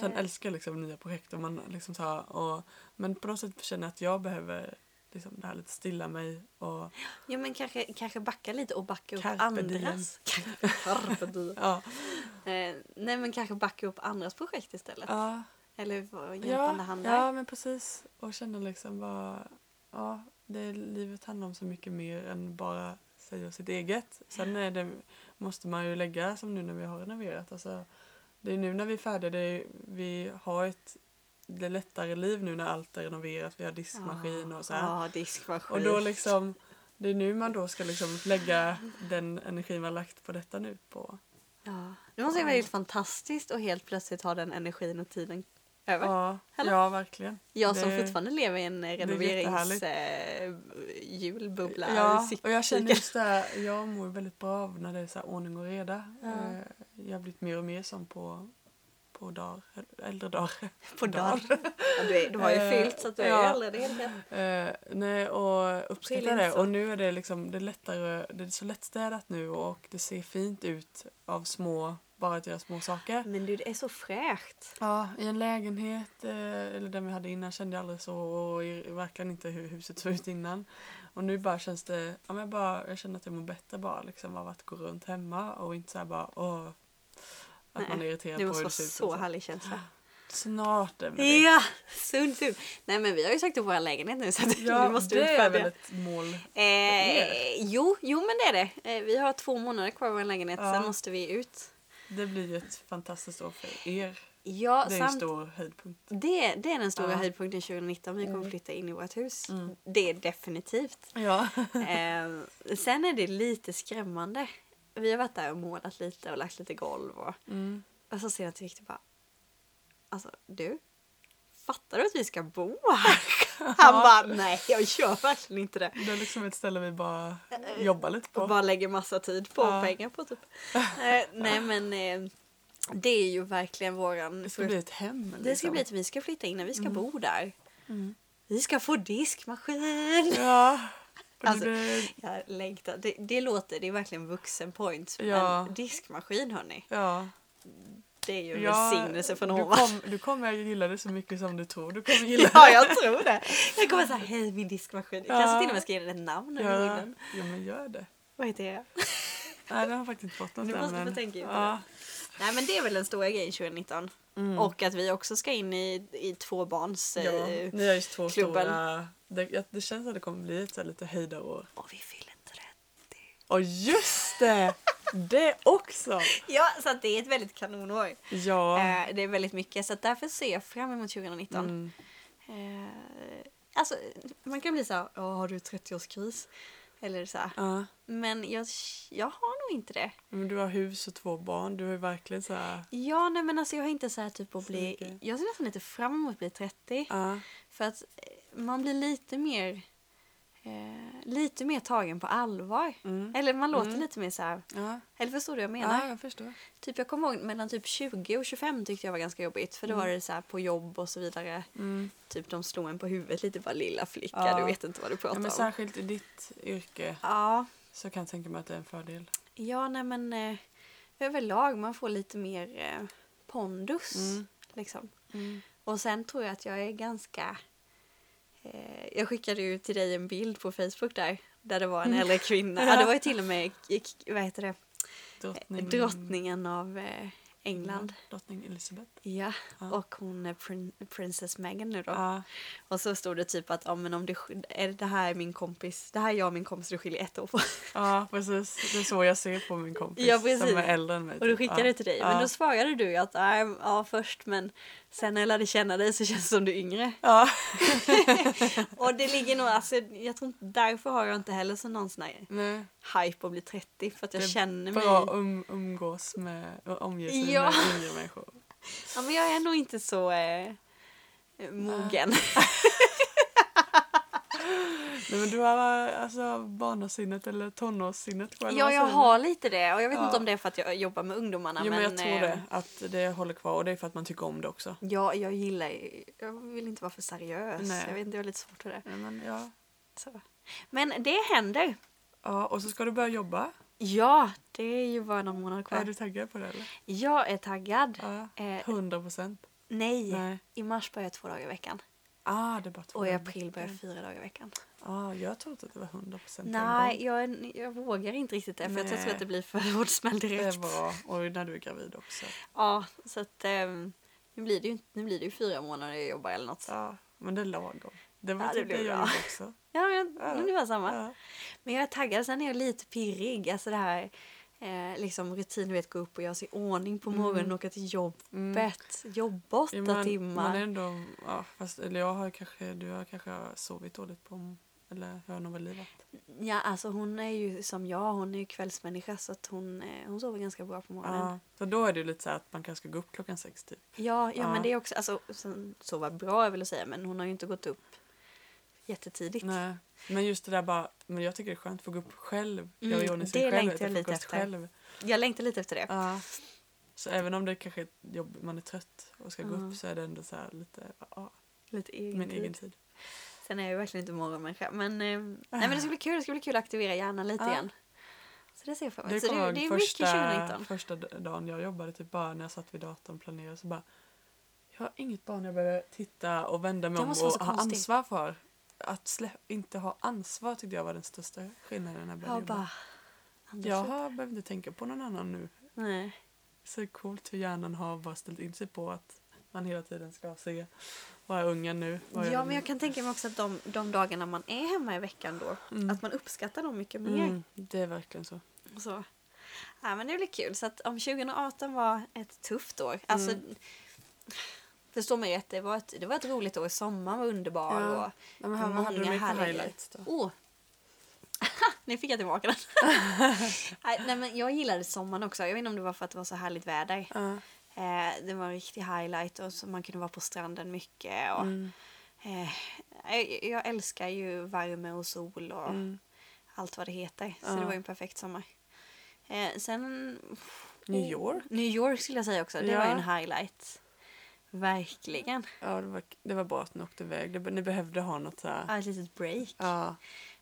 Sen Eh, älskar jag liksom nya projekt och man liksom så här, och, men på något sätt känner jag att jag behöver liksom det här lite stilla mig och Jo men kanske, kanske backa lite och backa upp Carpe andras. Carpe diem. ja, Eh, nej men kanske backa upp andras projekt istället. ja, Eller få hjälpande ja, hand där. ja men precis och känna liksom bara ja, det, livet handlar om så mycket mer än bara och sitt eget. Sen är det, måste man ju lägga som nu när vi har renoverat. Alltså, det är nu när vi är färdiga, det är, vi har ett det lättare liv nu när allt är renoverat. Vi har diskmaskin och så här. Ja. Och då liksom, det är nu man då ska liksom lägga den energin man lagt på detta nu på. Ja. Det måste vara helt fantastiskt och helt plötsligt ha den energin och tiden över. Ja, ja verkligen. Jag som det- fortfarande lever i en eh, är renoverings eh, julbubbla. Ja, och jag känner just det här, jag mår väldigt bra av när det är så här ordning och reda. Ja. Eh, Jag har blivit mer och mer som på, på dagar, äldre dagar. På dagar. Ja, du, är, du har ju Eh, fyllt så att du är ja. äldre. Det är helt rätt. Eh, nej, och uppskattar det. Och nu är det liksom, det är lättare, det är så lättstädat nu och det ser fint ut av små, bara att göra små saker. Men du, det är så fräscht. Ja, i en lägenhet, eh, eller den vi hade innan, kände jag aldrig så och verkligen inte hur huset såg ut innan. Och nu bara känns det, ja men jag bara, jag känner att jag mår bättre bara liksom av att gå runt hemma och inte så här bara åh. Att Nej, man är irriterad Det på måste hur vara det ser ut. så och härlig känsla. Snart det. Ja, sunt, sunt. Nej men vi har ju sagt upp vår lägenhet nu så att Ja, nu måste det vi är väl ett mål. Eh, jo, jo men det är det. Eh, vi har två månader kvar i vår lägenhet, Ja. sen måste vi ut. Det blir ju ett fantastiskt år för er. Ja, Det är en samt, stor höjdpunkt. det, det är den stora Ja. höjdpunkten 2019. Vi kommer Mm. flytta in i vårt hus. Mm. Det är definitivt. Ja. Eh, sen är det lite skrämmande. Vi har varit där och målat lite och lagt lite golv och, Mm. och så ser jag till Victor bara Alltså du, fattar du att vi ska bo här? Han bara nej jag gör verkligen inte det. Det är liksom ett ställe vi bara jobbar lite Och på. bara lägger massa tid på och Ja. pengar på typ. eh, nej men eh, det är ju verkligen våran... Det ska bli ett hem. det ska liksom. bli att vi ska flytta in och vi ska Mm. bo där. Mm. Vi ska få diskmaskin. Ja. Och Alltså, Jag längtar. Det, det låter, det är verkligen vuxen points. Ja. Men diskmaskin hörni, ja. Det är ju en Ja, välsignelse från du, ovan. kom, du kommer gilla det så mycket som du tror du kommer gilla Ja, det. jag tror det. Jag kommer säga hej min diskmaskin. Ja. kanske till och med ska ge den ett namn Ja, ja. ja, men gör det. Vad heter jag? Nej, den har faktiskt inte fått något Du måste få men, tänka ut ja. Nej men det är väl den stora grejen 2019. Mm. Och att vi också ska in i, i tvåbarns... ja, eh, ni har ju två klubben. stora... Det, ja, det känns att det kommer bli ett så lite höjdarår. Och vi fyller 30. Och just det! Det också! Ja, så det är ett väldigt kanonår. Ja. Eh, det är väldigt mycket, så därför ser jag fram emot 2019. Mm. Eh, alltså, man kan bli så här, "Åh, har du 30-årskris? Eller så. Ja. Men jag, jag har nog inte det. Men du har hus och två barn. Du är verkligen så här... Ja, nej men alltså jag har inte så här typ att bli... Jag ser nästan lite fram emot att bli 30. Ja. För att eh, man blir lite mer... Eh, lite mer tagen på allvar. Mm. Eller man låter Mm. lite mer så här... Ja. Eller förstår du vad jag menar? ja, jag förstår. Typ jag kommer ihåg mellan typ 20 och 25 tyckte jag var ganska jobbigt. För då var det så här på jobb och så vidare. Mm. Typ de slog en på huvudet lite bara lilla flicka, Ja. du vet inte vad du Ja, pratar men om. särskilt i ditt yrke Ja, så kan jag tänka mig att det är en fördel. ja nej men eh, överlag man får lite mer eh, pondus. Mm. Liksom. Mm. Och sen tror jag att jag är ganska... Eh, jag skickade ju till dig en bild på Facebook där. Där det var en äldre kvinna. Ja. det var ju till och med, vad heter det, Drottning... drottningen av eh, England. Ja, drottning Elizabeth. Ja, Ja. och hon är prin- Princess Meghan nu då. Ja. Och så stod det typ att ja, men om det, är det här är min kompis, det här är jag och min kompis, det skiljer ett år på. ja, precis. Det är så jag ser på min kompis Ja, precis. som är äldre än mig. Och då typ. skickade ja. det till dig. Men då svarade du att ja först men sen när jag lärde känna dig så känns det som du är yngre. Ja. Och det ligger nog, alltså jag tror inte, därför har jag inte heller så någon sån här Nej. hype att bli 30 för att jag Det är känner Bra att mig... um, umgås med och omge sig Ja. med yngre människor. Ja men jag är nog inte så eh, mogen. Nej, men du har alltså barnasinnet eller tonårssinnet eller Ja jag har lite det och jag vet Ja. inte om det är för att jag jobbar med ungdomarna? Jo, men jag tror eh, det. Att det håller kvar och det är för att man tycker om det också. Ja, jag gillar jag vill inte vara för seriös. Nej. Jag vet inte, jag har lite svårt för det. Nej, men, ja. Så. Men det händer. ja. Och så ska du börja jobba. Ja, det är ju bara några månader kvar. Är du taggad på det eller? Jag är taggad. Ja. Eh, 100 procent. Nej, Nej. i mars börjar jag två dagar i veckan. Ah, det är bara två Och i april börjar jag fyra dagar i veckan. Ah, jag trodde att det var 100 procent Nej, jag, jag vågar inte riktigt det för jag tror Nej. att det blir för hård smäll Det direkt. är bra. Och när du är gravid också. Ja, så att ehm, nu blir det ju nu blir det ju fyra månader jag jobbar eller något. Ja, men det är lagom. Det var Ja, det typ det, jag gjorde också. Ja, jag, Ja. det var samma. Ja. Men jag är taggad, sen är jag lite pirrig. Alltså det här eh, liksom rutin, du vet, gå upp och göra sig i ordning på morgonen, åka till jobbet, Mm. jobba åtta Ja, man, timmar. Man är ändå, ja, fast, eller jag har kanske, du har kanske sovit dåligt på, eller hur har nog väl livat? Ja, alltså hon är ju som jag, hon är ju kvällsmänniska så att hon, eh, hon sover ganska bra på morgonen. Ja, så då är det ju lite så att man kanske ska gå upp klockan sex typ. Ja, ja, Ja. men det är också, alltså sova bra är väl att säga, men hon har ju inte gått upp jättetidigt. Nej, men just det där bara, men jag tycker det är skönt att få gå upp själv. Mm, göra i ordning sig det själv, längtar jag lite efter. Själv. Jag längtar lite efter det. Ja. Så även om det kanske är jobb, man är trött och ska gå Ja. upp så är det ändå så här lite, ja, Lite egen min tid. egen tid. Sen är jag ju verkligen inte morgonmänniska. Men, eh, nej, men det ska bli kul. Det ska bli kul att aktivera hjärnan lite igen. Så det ser jag fram Det emot. Så det, kommer det är ihåg mycket första, 2019. första dagen jag jobbade, typ bara när jag satt vid datorn och planerade så bara Jag har inget barn jag behöver titta och vända mig Det om och så ha konstigt. ansvar för. Att slä- inte ha ansvar tyckte jag var den största skillnaden när jag började Ja, jobba. Jag har, behöver inte tänka på någon annan nu. Nej. Så coolt hur hjärnan har bara ställt in sig på att man hela tiden ska se är ungen nu? Vad gör Ja, men jag kan tänka mig också att de, de dagarna man är hemma i veckan då, Mm. att man uppskattar dem mycket mer. Mm, det är verkligen så. Så. Ja, men det blir kul. Så att om 2018 var ett tufft år. Alltså, Mm. Förstå mig rätt, det var, ett, det var ett roligt år. Sommaren var underbar. Ja. Och, Ja, men vad hade du Många härliga oh. nu fick jag tillbaka den. nej, men jag gillade sommaren också. Jag vet inte om det var för att det var så härligt väder. Ja. Eh, det var en riktig highlight och så man kunde vara på stranden mycket. Och, Mm. eh, jag, älskar ju värme och sol och Mm. allt vad det heter. Så Ja. det var ju en perfekt sommar. Eh, sen... New York? New York skulle jag säga också. Det Ja. var ju en highlight. Verkligen. Ja, det var, det var bra att ni åkte iväg. Det, ni behövde ha något så här. Ja, ett litet break. Ja.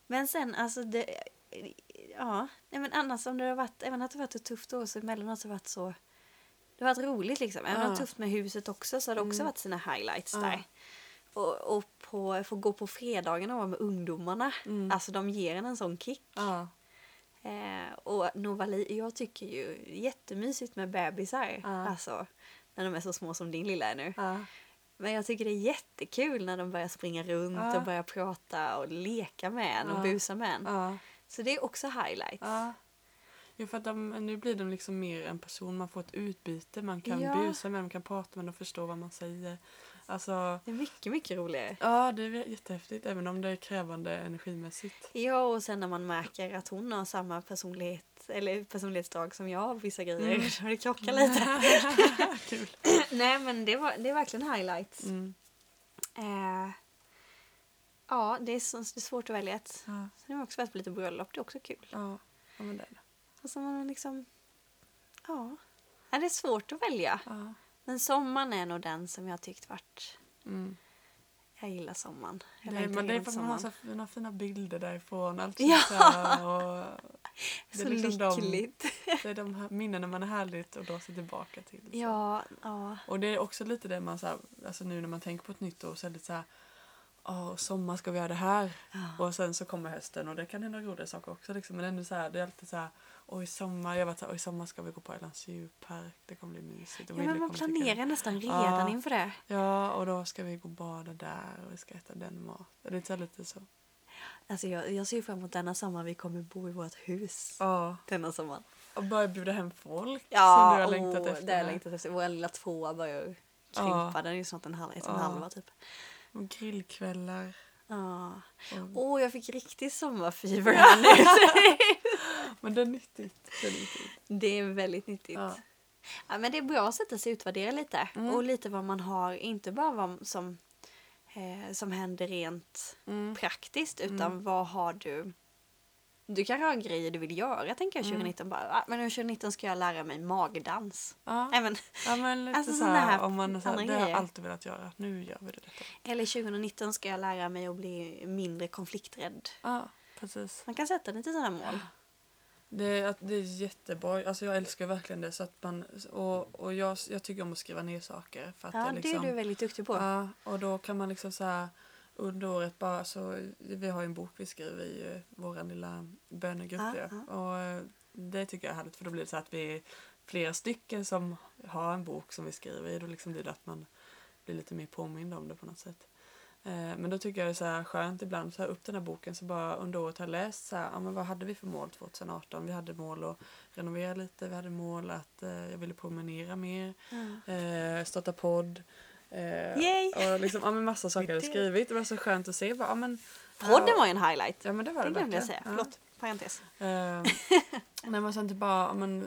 Men sen alltså det... Ja, nej, men annars om det har varit, även att det har varit ett tufft år så emellanåt har det varit så... Det har varit roligt liksom. Även om det tufft med huset också så har det också Mm. varit sina highlights där. Och, och på, få gå på fredagarna och vara med ungdomarna. Mm. Alltså de ger en en sån kick. Eh, och Novali, jag tycker ju jättemysigt med bebisar. Alltså när de är så små som din lilla är nu. Men jag tycker det är jättekul när de börjar springa runt Ja. och börjar prata och leka med en och Ja. busa med en. Ja. Så det är också highlights. Ja. För att de, nu blir de liksom mer en person. Man får ett utbyte. Man kan Ja. busa med man kan prata med dem och förstå vad man säger. Alltså, Det är mycket, mycket roligare. ja, det är jättehäftigt. Även om det är krävande energimässigt. Ja, och sen när man märker att hon har samma personlighet eller personlighetsdrag som jag vissa grejer. Mm. Så det krockar lite. Kul. Nej, men det, var, det är verkligen highlights. Mm. Eh, ja, det är, så, det är svårt att välja ett. Ja. Sen har jag också varit på lite bröllop. Det är också kul. Ja. ja, men det är det. Alltså man liksom... Ja. Det är svårt att välja. Ja. Men sommaren är nog den som jag tyckt varit... Mm. Jag gillar sommaren. Jag Det, längtar men det är för att man har så fina, fina bilder därifrån. Allt Ja. och det Så är liksom de- lyckligt. Det är de här minnena man är härligt att dra sig tillbaka till. så. Ja, ja. Och det är också lite det man så här, alltså nu när man tänker på ett nytt år så är det lite så här Åh, sommar ska vi göra det här. ja. Och sen så kommer hösten och det kan hända roliga saker också. Liksom. Men ändå så här, det är alltid så här, oj sommar, jag var så här, oj sommar ska vi gå på Islands djurpark, det kommer bli mysigt. Och Ja, men man planerar nästan redan Ja. inför det. Ja, och då ska vi gå och bada där och vi ska äta den maten. Det är lite så. Alltså jag, jag ser fram emot denna sommar vi kommer bo i vårt hus. Ja. Denna sommar. Och börja bjuda hem folk Ja, som du har längtat efter. det har jag längtat efter. Vår lilla tvåa börjar ju Ja. krympa. Den är ju snart en, halv, ett och en Ja. halva typ. Och grillkvällar. Ja. Och... Åh, jag fick riktigt sommarfever här nu. Men det är nyttigt. Det är nyttigt. det är väldigt nyttigt. Ja. Ja. men det är bra att sätta sig och utvärdera lite. Mm. Och lite vad man har, inte bara vad som, eh, som händer rent Mm. praktiskt utan Mm. vad har du du kanske har grejer du vill göra tänker jag Mm. 2019 bara. Ah, men nu 2019 ska jag lära mig magdans. Ja. Men, ja, men lite Alltså så här, om man så här, det har jag alltid velat göra. Nu gör vi det detta. eller 2019 ska jag lära mig att bli mindre konflikträdd. Ja, precis. Man kan sätta lite sådana mål. Det, det är jättebra. Alltså jag älskar verkligen det. Så att man, och och jag, jag tycker om att skriva ner saker. För att Ja, det, liksom, det är du väldigt duktig på. Ja, och då kan man liksom så här under året bara så, vi har ju en bok vi skriver i eh, vår lilla bönegrupp Ja, ju. och eh, det tycker jag är härligt för då blir det så att vi är flera stycken som har en bok som vi skriver i. Då liksom blir det att man blir lite mer påmind om det på något sätt. Eh, Men då tycker jag det är så här skönt ibland så här upp den här boken så bara under året har jag läst så här, ja, men vad hade vi för mål 2018? Vi hade mål att renovera lite, vi hade mål att eh, jag ville promenera mer, Ja. eh, starta podd. Eh, Yay! och liksom, ja, men massa saker jag hade skrivit. Det var så skönt att se. Bara, ja, men, Podden ja, var ju en highlight. Ja men det var det, Det glömde jag säga. Förlåt. Parentes. Ja. Eh, nej men sen typ bara ja, men,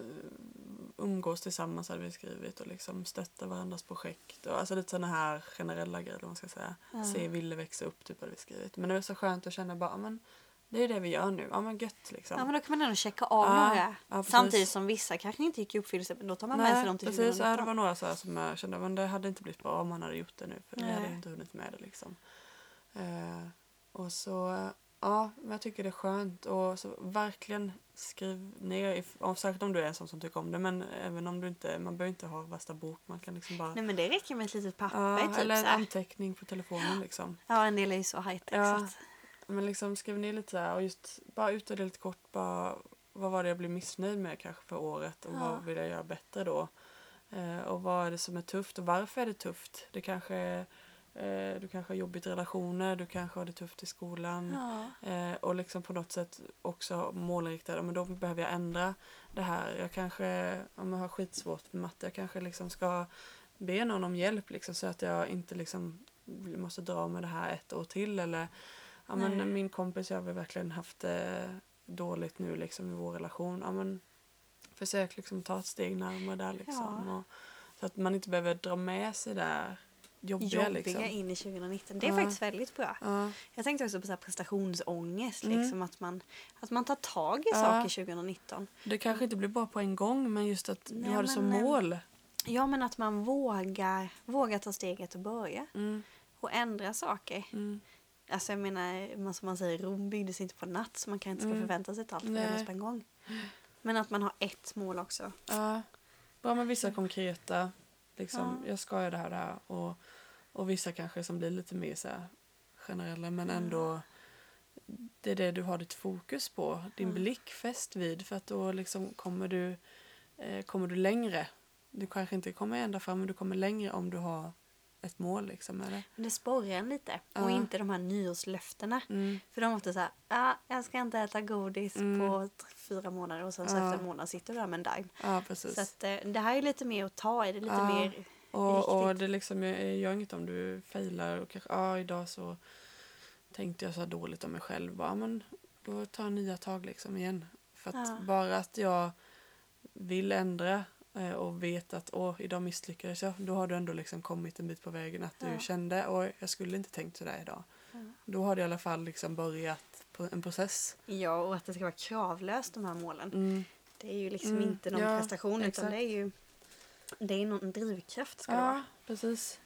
umgås tillsammans hade vi skrivit och liksom stötta varandras projekt. Och, alltså lite sådana här generella grejer man ska säga. Ja. Se Ville växa upp typ hade vi skrivit. Men det var så skönt att känna bara ja, men det är det vi gör nu. Ja men gött liksom. Ja men då kan man ändå checka av Ja, några. ja. Samtidigt som vissa kanske inte gick i uppfyllelse men då tar man med sig dem till precis. Ja, det 2019. var några så som jag kände men det hade inte blivit bra om man hade gjort det nu. För jag hade Nej. inte hunnit med det liksom. Eh, och så, ja, men jag tycker det är skönt. Och så verkligen skriv ner, särskilt om du är en sån som tycker om det. Men även om du inte, man behöver inte ha värsta bok. Man kan liksom bara, Nej men det räcker med ett litet papper ja, typ eller en anteckning på telefonen liksom. Ja en del är ju så high tech Ja. att, Men liksom skriv ner lite så här och just bara utvärdera lite kort. Bara, vad var det jag blev missnöjd med kanske för året och Ja. vad vill jag göra bättre då? Eh, och vad är det som är tufft och varför är det tufft? Det kanske är, eh, du kanske har jobbigt i relationer, du kanske har det tufft i skolan. ja. Eh, och liksom på något sätt också målinriktad, men då behöver jag ändra det här. Jag kanske om jag har skitsvårt med matte, jag kanske liksom ska be någon om hjälp liksom, så att jag inte liksom måste dra med det här ett år till. Eller, ja, Nej. men min kompis jag har verkligen haft det dåligt nu liksom, i vår relation. Ja, men, försök liksom ta ett steg närmare där. Liksom, Ja. och, så att man inte behöver dra med sig det där jobbiga. Jobbiga liksom. in i 2019. Det är Ja. faktiskt väldigt bra. Ja, Jag tänkte också på så prestationsångest. Mm. Liksom, att, man, att man tar tag i Ja. saker 2019. det kanske inte blir bra på en gång men just att du har det som mål. Ja men att man vågar, vågar ta steget och börja. Mm, Och ändra saker. mm. Alltså jag menar, man- som man säger, Rom byggdes inte på natt så man kan inte ska Mm. förvänta sig att allt förändras på en gång. Men att man har ett mål också. Ja, bra med vissa konkreta, liksom, Ja. jag ska göra det här, det här och, och vissa kanske som blir lite mer så generella men ändå det är det du har ditt fokus på, din Ja. blick fäst vid för att då liksom kommer du, eh, kommer du längre. Du kanske inte kommer ända fram men du kommer längre om du har ett mål liksom. Eller? Men det sporrar en lite. Och inte de här nyårslöftena. Mm. För de är ofta så här, ah, jag ska inte äta godis Mm. på fyra månader och sen så Ja. efter en månad sitter du där med en dime. Precis. Så att, eh, det här är lite mer att ta i, det är lite mer Och, och det liksom är- gör inget om du failar och kanske, ja idag så tänkte jag så här dåligt om mig själv. Bara, men då tar jag nya tag liksom igen. För att Ja. bara att jag vill ändra eh, och vet att åh, idag misslyckades jag. Då har du ändå liksom kommit en bit på vägen. Att du Ja. kände, åh, jag skulle inte tänkt sådär idag. Ja. Då har du i alla fall liksom börjat en process. Ja, och att det ska vara kravlöst de här målen. Mm. Det är ju liksom Mm, inte någon prestation utan exakt. det är ju det är någon drivkraft ska det Ja, vara. precis.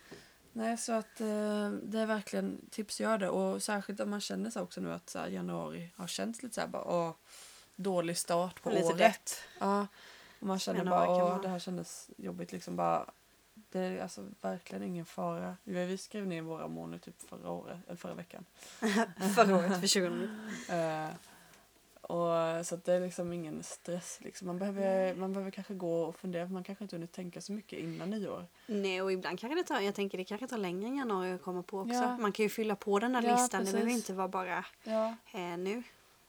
Nej, så att eh, det är verkligen tips gör det. Och särskilt om man känner sig också nu att så här, januari har känts lite så här bara åh, dålig start på Lite året. dött. Ja, och man känner Januari bara åh, det här kändes jobbigt liksom bara. Det är alltså verkligen ingen fara. Vi vi skrev ner våra nu typ förra året, eller förra veckan. Förra året för 2019. Och, så det är liksom ingen stress. Liksom. Man, behöver, man behöver kanske gå och fundera, för man kanske inte hunnit tänka så mycket innan nyår. Nej, och ibland kanske det tar, jag tänker det kanske tar längre än januari att komma på också. Ja. Man kan ju fylla på den här Ja, listan, det behöver precis. inte vara bara Ja. eh, nu.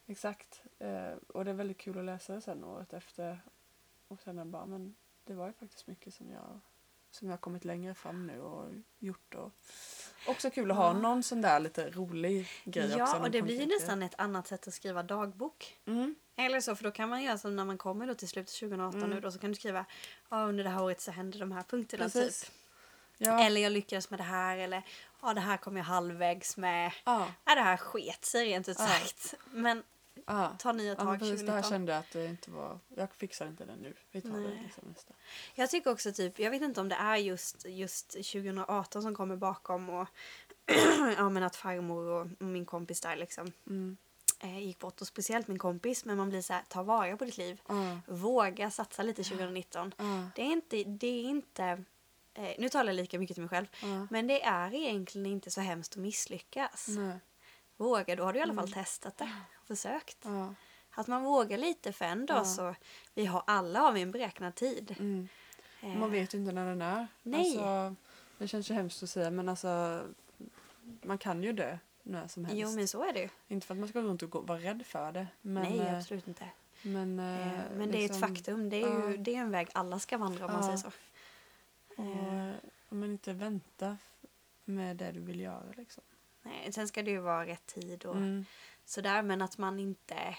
Exakt. Eh, och det är väldigt kul att läsa det sen året efter. Och sen bara, men det var ju faktiskt mycket som jag, som jag har kommit längre fram nu och gjort. Och också kul att ha Ja. någon sån där lite rolig grej också. Ja, och det blir ju nästan ett annat sätt att skriva dagbok. Mm. Eller så, för då kan man göra som när man kommer då till slutet 2018 Mm. nu då, så kan du skriva ja, under det här året så hände de här punkterna Precis. typ. Ja. Eller jag lyckades med det här eller ja, det här kom jag halvvägs med. Ja. Ja, det här sket sig rent ut Ja. sagt. Men Ja. ta nya Ja, tag men precis, det här 2019. kände jag att det inte var... Jag fixar inte det nu. Vi tar det Nej. liksom nästa. Jag tycker också typ, jag vet inte om det är just, just 2018 som kommer bakom och ja men att farmor och min kompis där liksom Mm. eh, gick bort och speciellt min kompis men man blir så här, ta vara på ditt liv. Ja. Våga satsa lite 2019. Ja. Det är inte, det är inte eh, nu talar jag lika mycket till mig själv, Ja. men det är egentligen inte så hemskt att misslyckas. Våga, då har du i alla fall testat det försökt. Ja. Att man vågar lite för en dag Ja. så, vi har alla har vi en beräknad tid. Mm. Eh, Man vet ju inte när den är. Nej. Alltså, det känns ju hemskt att säga men alltså man kan ju dö när som helst. Jo men så är det ju. Inte för att man ska gå runt och gå, vara rädd för det. Men, Nej eh, absolut inte. men, Eh, men det är ett liksom- faktum. Det är ju det är en väg alla ska vandra om man säger så. Och, eh, men inte vänta f- med det du vill göra liksom. Nej, sen ska det ju vara rätt tid och Mm. Sådär men att man inte...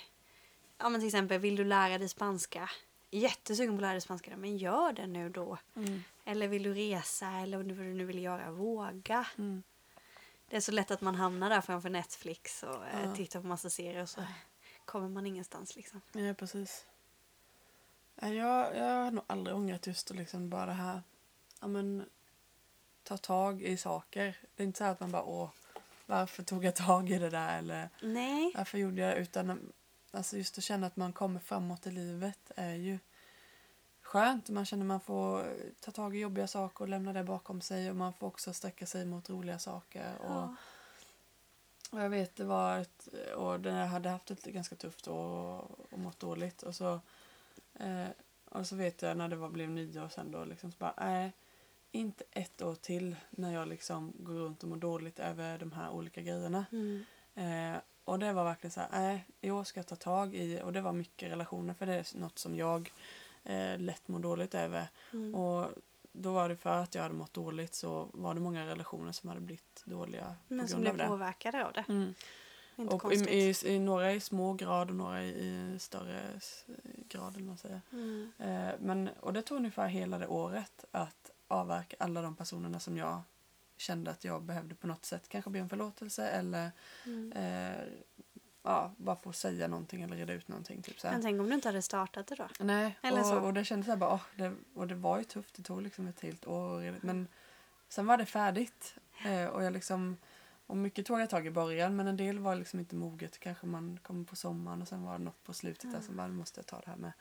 Ja men till exempel vill du lära dig spanska? Jättesugen på att lära dig spanska men gör det nu då. Mm. Eller vill du resa eller vad du nu vill göra, våga. Mm. Det är så lätt att man hamnar där framför Netflix och eh, Ja. tittar på massa serier och så kommer man ingenstans liksom. Ja, precis. Jag, jag har nog aldrig ångrat just att liksom bara det här, ja men, ta tag i saker. Det är inte så att man bara, åh, varför tog jag tag i det där eller Nej. varför gjorde jag? Utan alltså just att känna att man kommer framåt i livet är ju skönt. Man känner man får ta tag i jobbiga saker och lämna det bakom sig och man får också sträcka sig mot roliga saker. Och, Ja. och jag vet det var ett, och den här hade haft ett ganska tufft år och, och mått dåligt och så eh, och så vet jag när det var, blev nyår sen då liksom så bara nej inte ett år till när jag liksom går runt och mår dåligt över de här olika grejerna. Mm. Eh, och det var verkligen så här, nej, i år ska jag ta tag i, och det var mycket relationer för det är något som jag eh, lätt mår dåligt över. Mm. Och då var det för att jag hade mått dåligt så var det många relationer som hade blivit dåliga Men som det. påverkade av det. Mm. Inte Och i, i, i några i små grad och några i, i större grad. Eller man säger. Mm. Eh, men, och det tog ungefär hela det året att avverka alla de personerna som jag kände att jag behövde på något sätt. Kanske be om förlåtelse eller Mm. eh, ja, bara få säga någonting eller reda ut någonting. Typ, så här. Men tänk om du inte hade startat det då? Nej, Eller och, så. och det kändes så här bara, åh, det, och det var ju tufft, det tog liksom ett helt år. Men sen var det färdigt. Eh, och jag liksom, och mycket tog jag tag i början men en del var liksom inte moget. Kanske man kom på sommaren och sen var det något på slutet där som bara, måste jag ta det här med.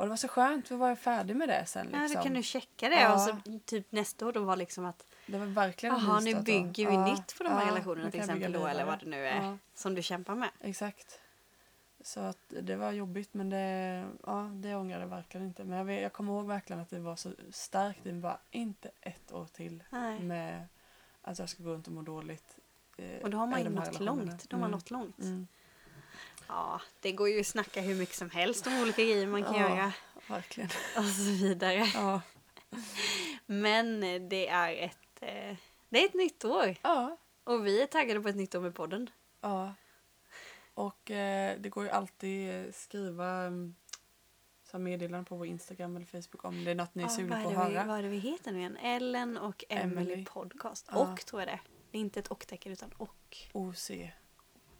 Och det var så skönt, för var jag färdig med det sen. Liksom. Ja, då kan du checka det Ja. och så typ nästa år då var liksom att Det var verkligen en jaha nu bygger vi Ja, nytt på de här ja, relationerna till exempel då eller vad det nu är som du kämpar med. Exakt. Så att det var jobbigt men det, ja, det ångrar jag verkligen inte. Men jag, vet, jag kommer ihåg verkligen att det var så starkt. Det var inte ett år till Nej. med att jag ska gå runt och må dåligt. eh, Och då har man ju nått långt. Då har man Mm, nått långt. Mm, Ja, det går ju att snacka hur mycket som helst om olika grejer man kan Ja. göra verkligen. och så vidare. Ja. Men det är ett, eh, det är ett nytt år ja. och vi är taggade på ett nytt år med podden. ja. Och eh, det går ju alltid eh, skriva mm, så meddelanden på vår Instagram eller Facebook om det är något ni är Ja, sugna på att vi, höra. vad är det vi heter nu igen? Ellen och Emily, Emily. Podcast. Ja. Och tror jag det. Det är inte ett och-tecken utan och. OC.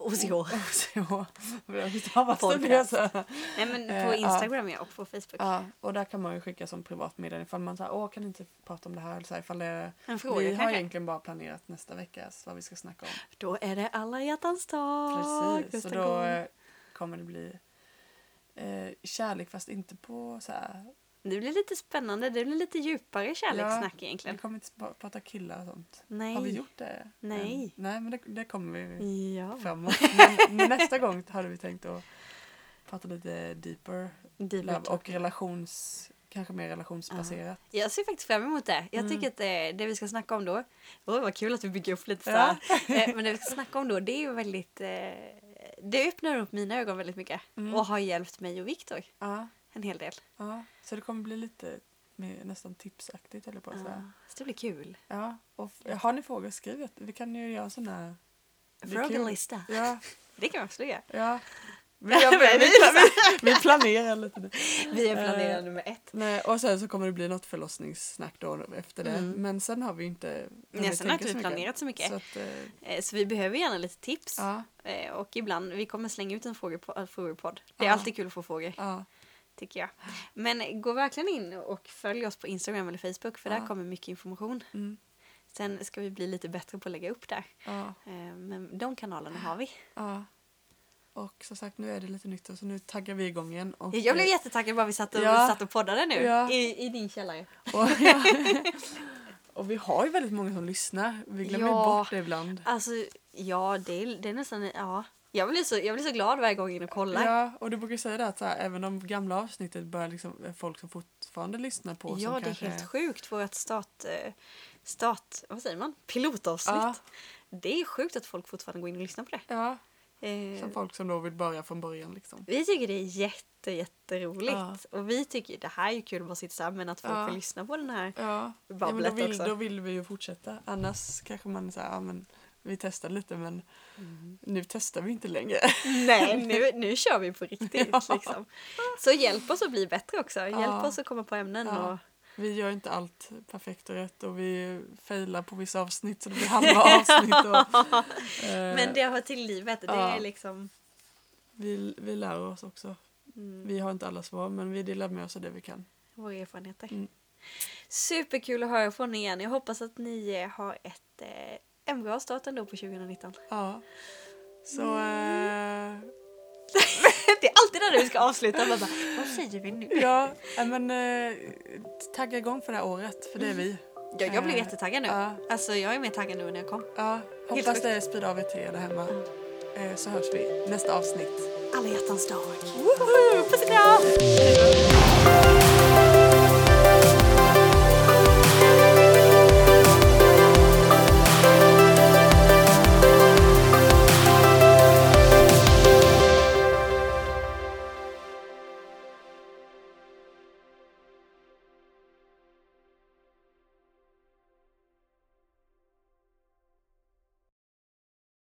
OCH. OCH. Nej men Eh, på ja. Instagram ja, och på Facebook. Ja, och där kan man ju skicka som privat meddelande ifall man säger åh kan inte prata om det här eller så här, ifall det En fråga Vi har kanske. egentligen bara planerat nästa vecka vad vi ska snacka om. Då är det alla hjärtans dag. Precis, så nästa då gång. eh, kommer det bli eh, kärlek fast inte på så här. Det blir lite spännande. Det blir lite djupare kärlekssnack Vi egentligen. kommer inte prata killar och sånt. Nej. Har vi gjort det? Nej. än? Nej men det, det kommer vi Ja. framåt. Men nästa gång hade vi tänkt att prata lite deeper Deeper love och relations, kanske mer relationsbaserat. Jag ser faktiskt fram emot det. Jag Mm. tycker att det, det vi ska snacka om då, oh, vad kul att vi bygger upp lite så Ja. här. Eh, Men det vi ska snacka om då, det är ju väldigt, eh, det öppnar upp mina ögon väldigt mycket Mm. och har hjälpt mig och Viktor Ja, en hel del. ja. Så det kommer bli lite mer, nästan tipsaktigt eller på. Ja, så det blir kul. Ja, och har ni frågor skriv. Vi kan ju göra sån här... Frågelista. Ja, Det kan vi också göra. ja. Vi, vi, vi, vi, planerar lite nu. Vi är planerade Eh, nummer ett. Nej, och sen så kommer det bli något förlossningssnack då efter det. Mm. Men sen har vi inte Nej, sen har inte så vi planerat så mycket. Så att, eh, Eh, Så vi behöver gärna lite tips. ja, Eh, Och ibland, vi kommer slänga ut en frågepo- frågepodd. Det är Ja. alltid kul att få frågor, ja, tycker jag. Men gå verkligen in och följ oss på Instagram eller Facebook för där Ja. kommer mycket information. mm, Sen ska vi bli lite bättre på att lägga upp där. ja, Eh, Men de kanalerna har vi. ja. Och som sagt, nu är det lite nytt så nu taggar vi igång igen. Och, Jag blev eh, jättetaggad bara vi satt och, Ja. satt och poddade nu Ja. i, i din källare. och, ja. och vi har ju väldigt många som lyssnar. Vi glömmer Ja. bort det ibland. Alltså, ja, det är, det är nästan... Ja. Jag blir, så, jag blir så glad varje gång jag går in och kollar. Ja, och du brukar säga det att så här, även de gamla avsnittet börjar liksom, är folk som fortfarande lyssnar på. Ja, det är kanske helt sjukt. Vårt start, eh, start... Vad säger man? Pilotavsnitt. Ja. Det är sjukt att folk fortfarande går in och lyssnar på det. Ja, Eh, som folk som då vill börja från början liksom. vi tycker det är jätte, jätteroligt. Ja. Och vi tycker det här är kul att bara sitta så här, men att folk Ja. vill lyssna på den här. Ja, ja men då, Babblet vill, också. då vill vi ju fortsätta. Annars kanske man säger, ja men vi testar lite men Mm. nu testar vi inte längre. Nej, nu, nu kör vi på riktigt. Ja. Liksom. Så hjälp oss att bli bättre också. Hjälp Ja. oss att komma på ämnen. Ja. Och, Vi gör inte allt perfekt och rätt och vi failar på vissa avsnitt så det blir halva avsnitt. Och, eh, men det hör till livet. Det är liksom... vi, vi lär oss också. Mm, Vi har inte alla svar men vi delar med oss av det vi kan. våra erfarenheter. Mm. Superkul att höra från er igen. Jag hoppas att ni har ett, eh, en bra start ändå på 2019. Ja. Så eh, det är alltid när du ska avsluta. Bara, vad säger vi nu? ja, men eh, tagga igång för det här året för det är vi. Jag, jag blev Eh, jättetaggad nu. Ja, Alltså jag är mer taggad nu än när jag kom. ja. Hoppas det sprider av er till er där hemma. Eh, så hörs vi nästa avsnitt. Alla hjärtans dag. Woho!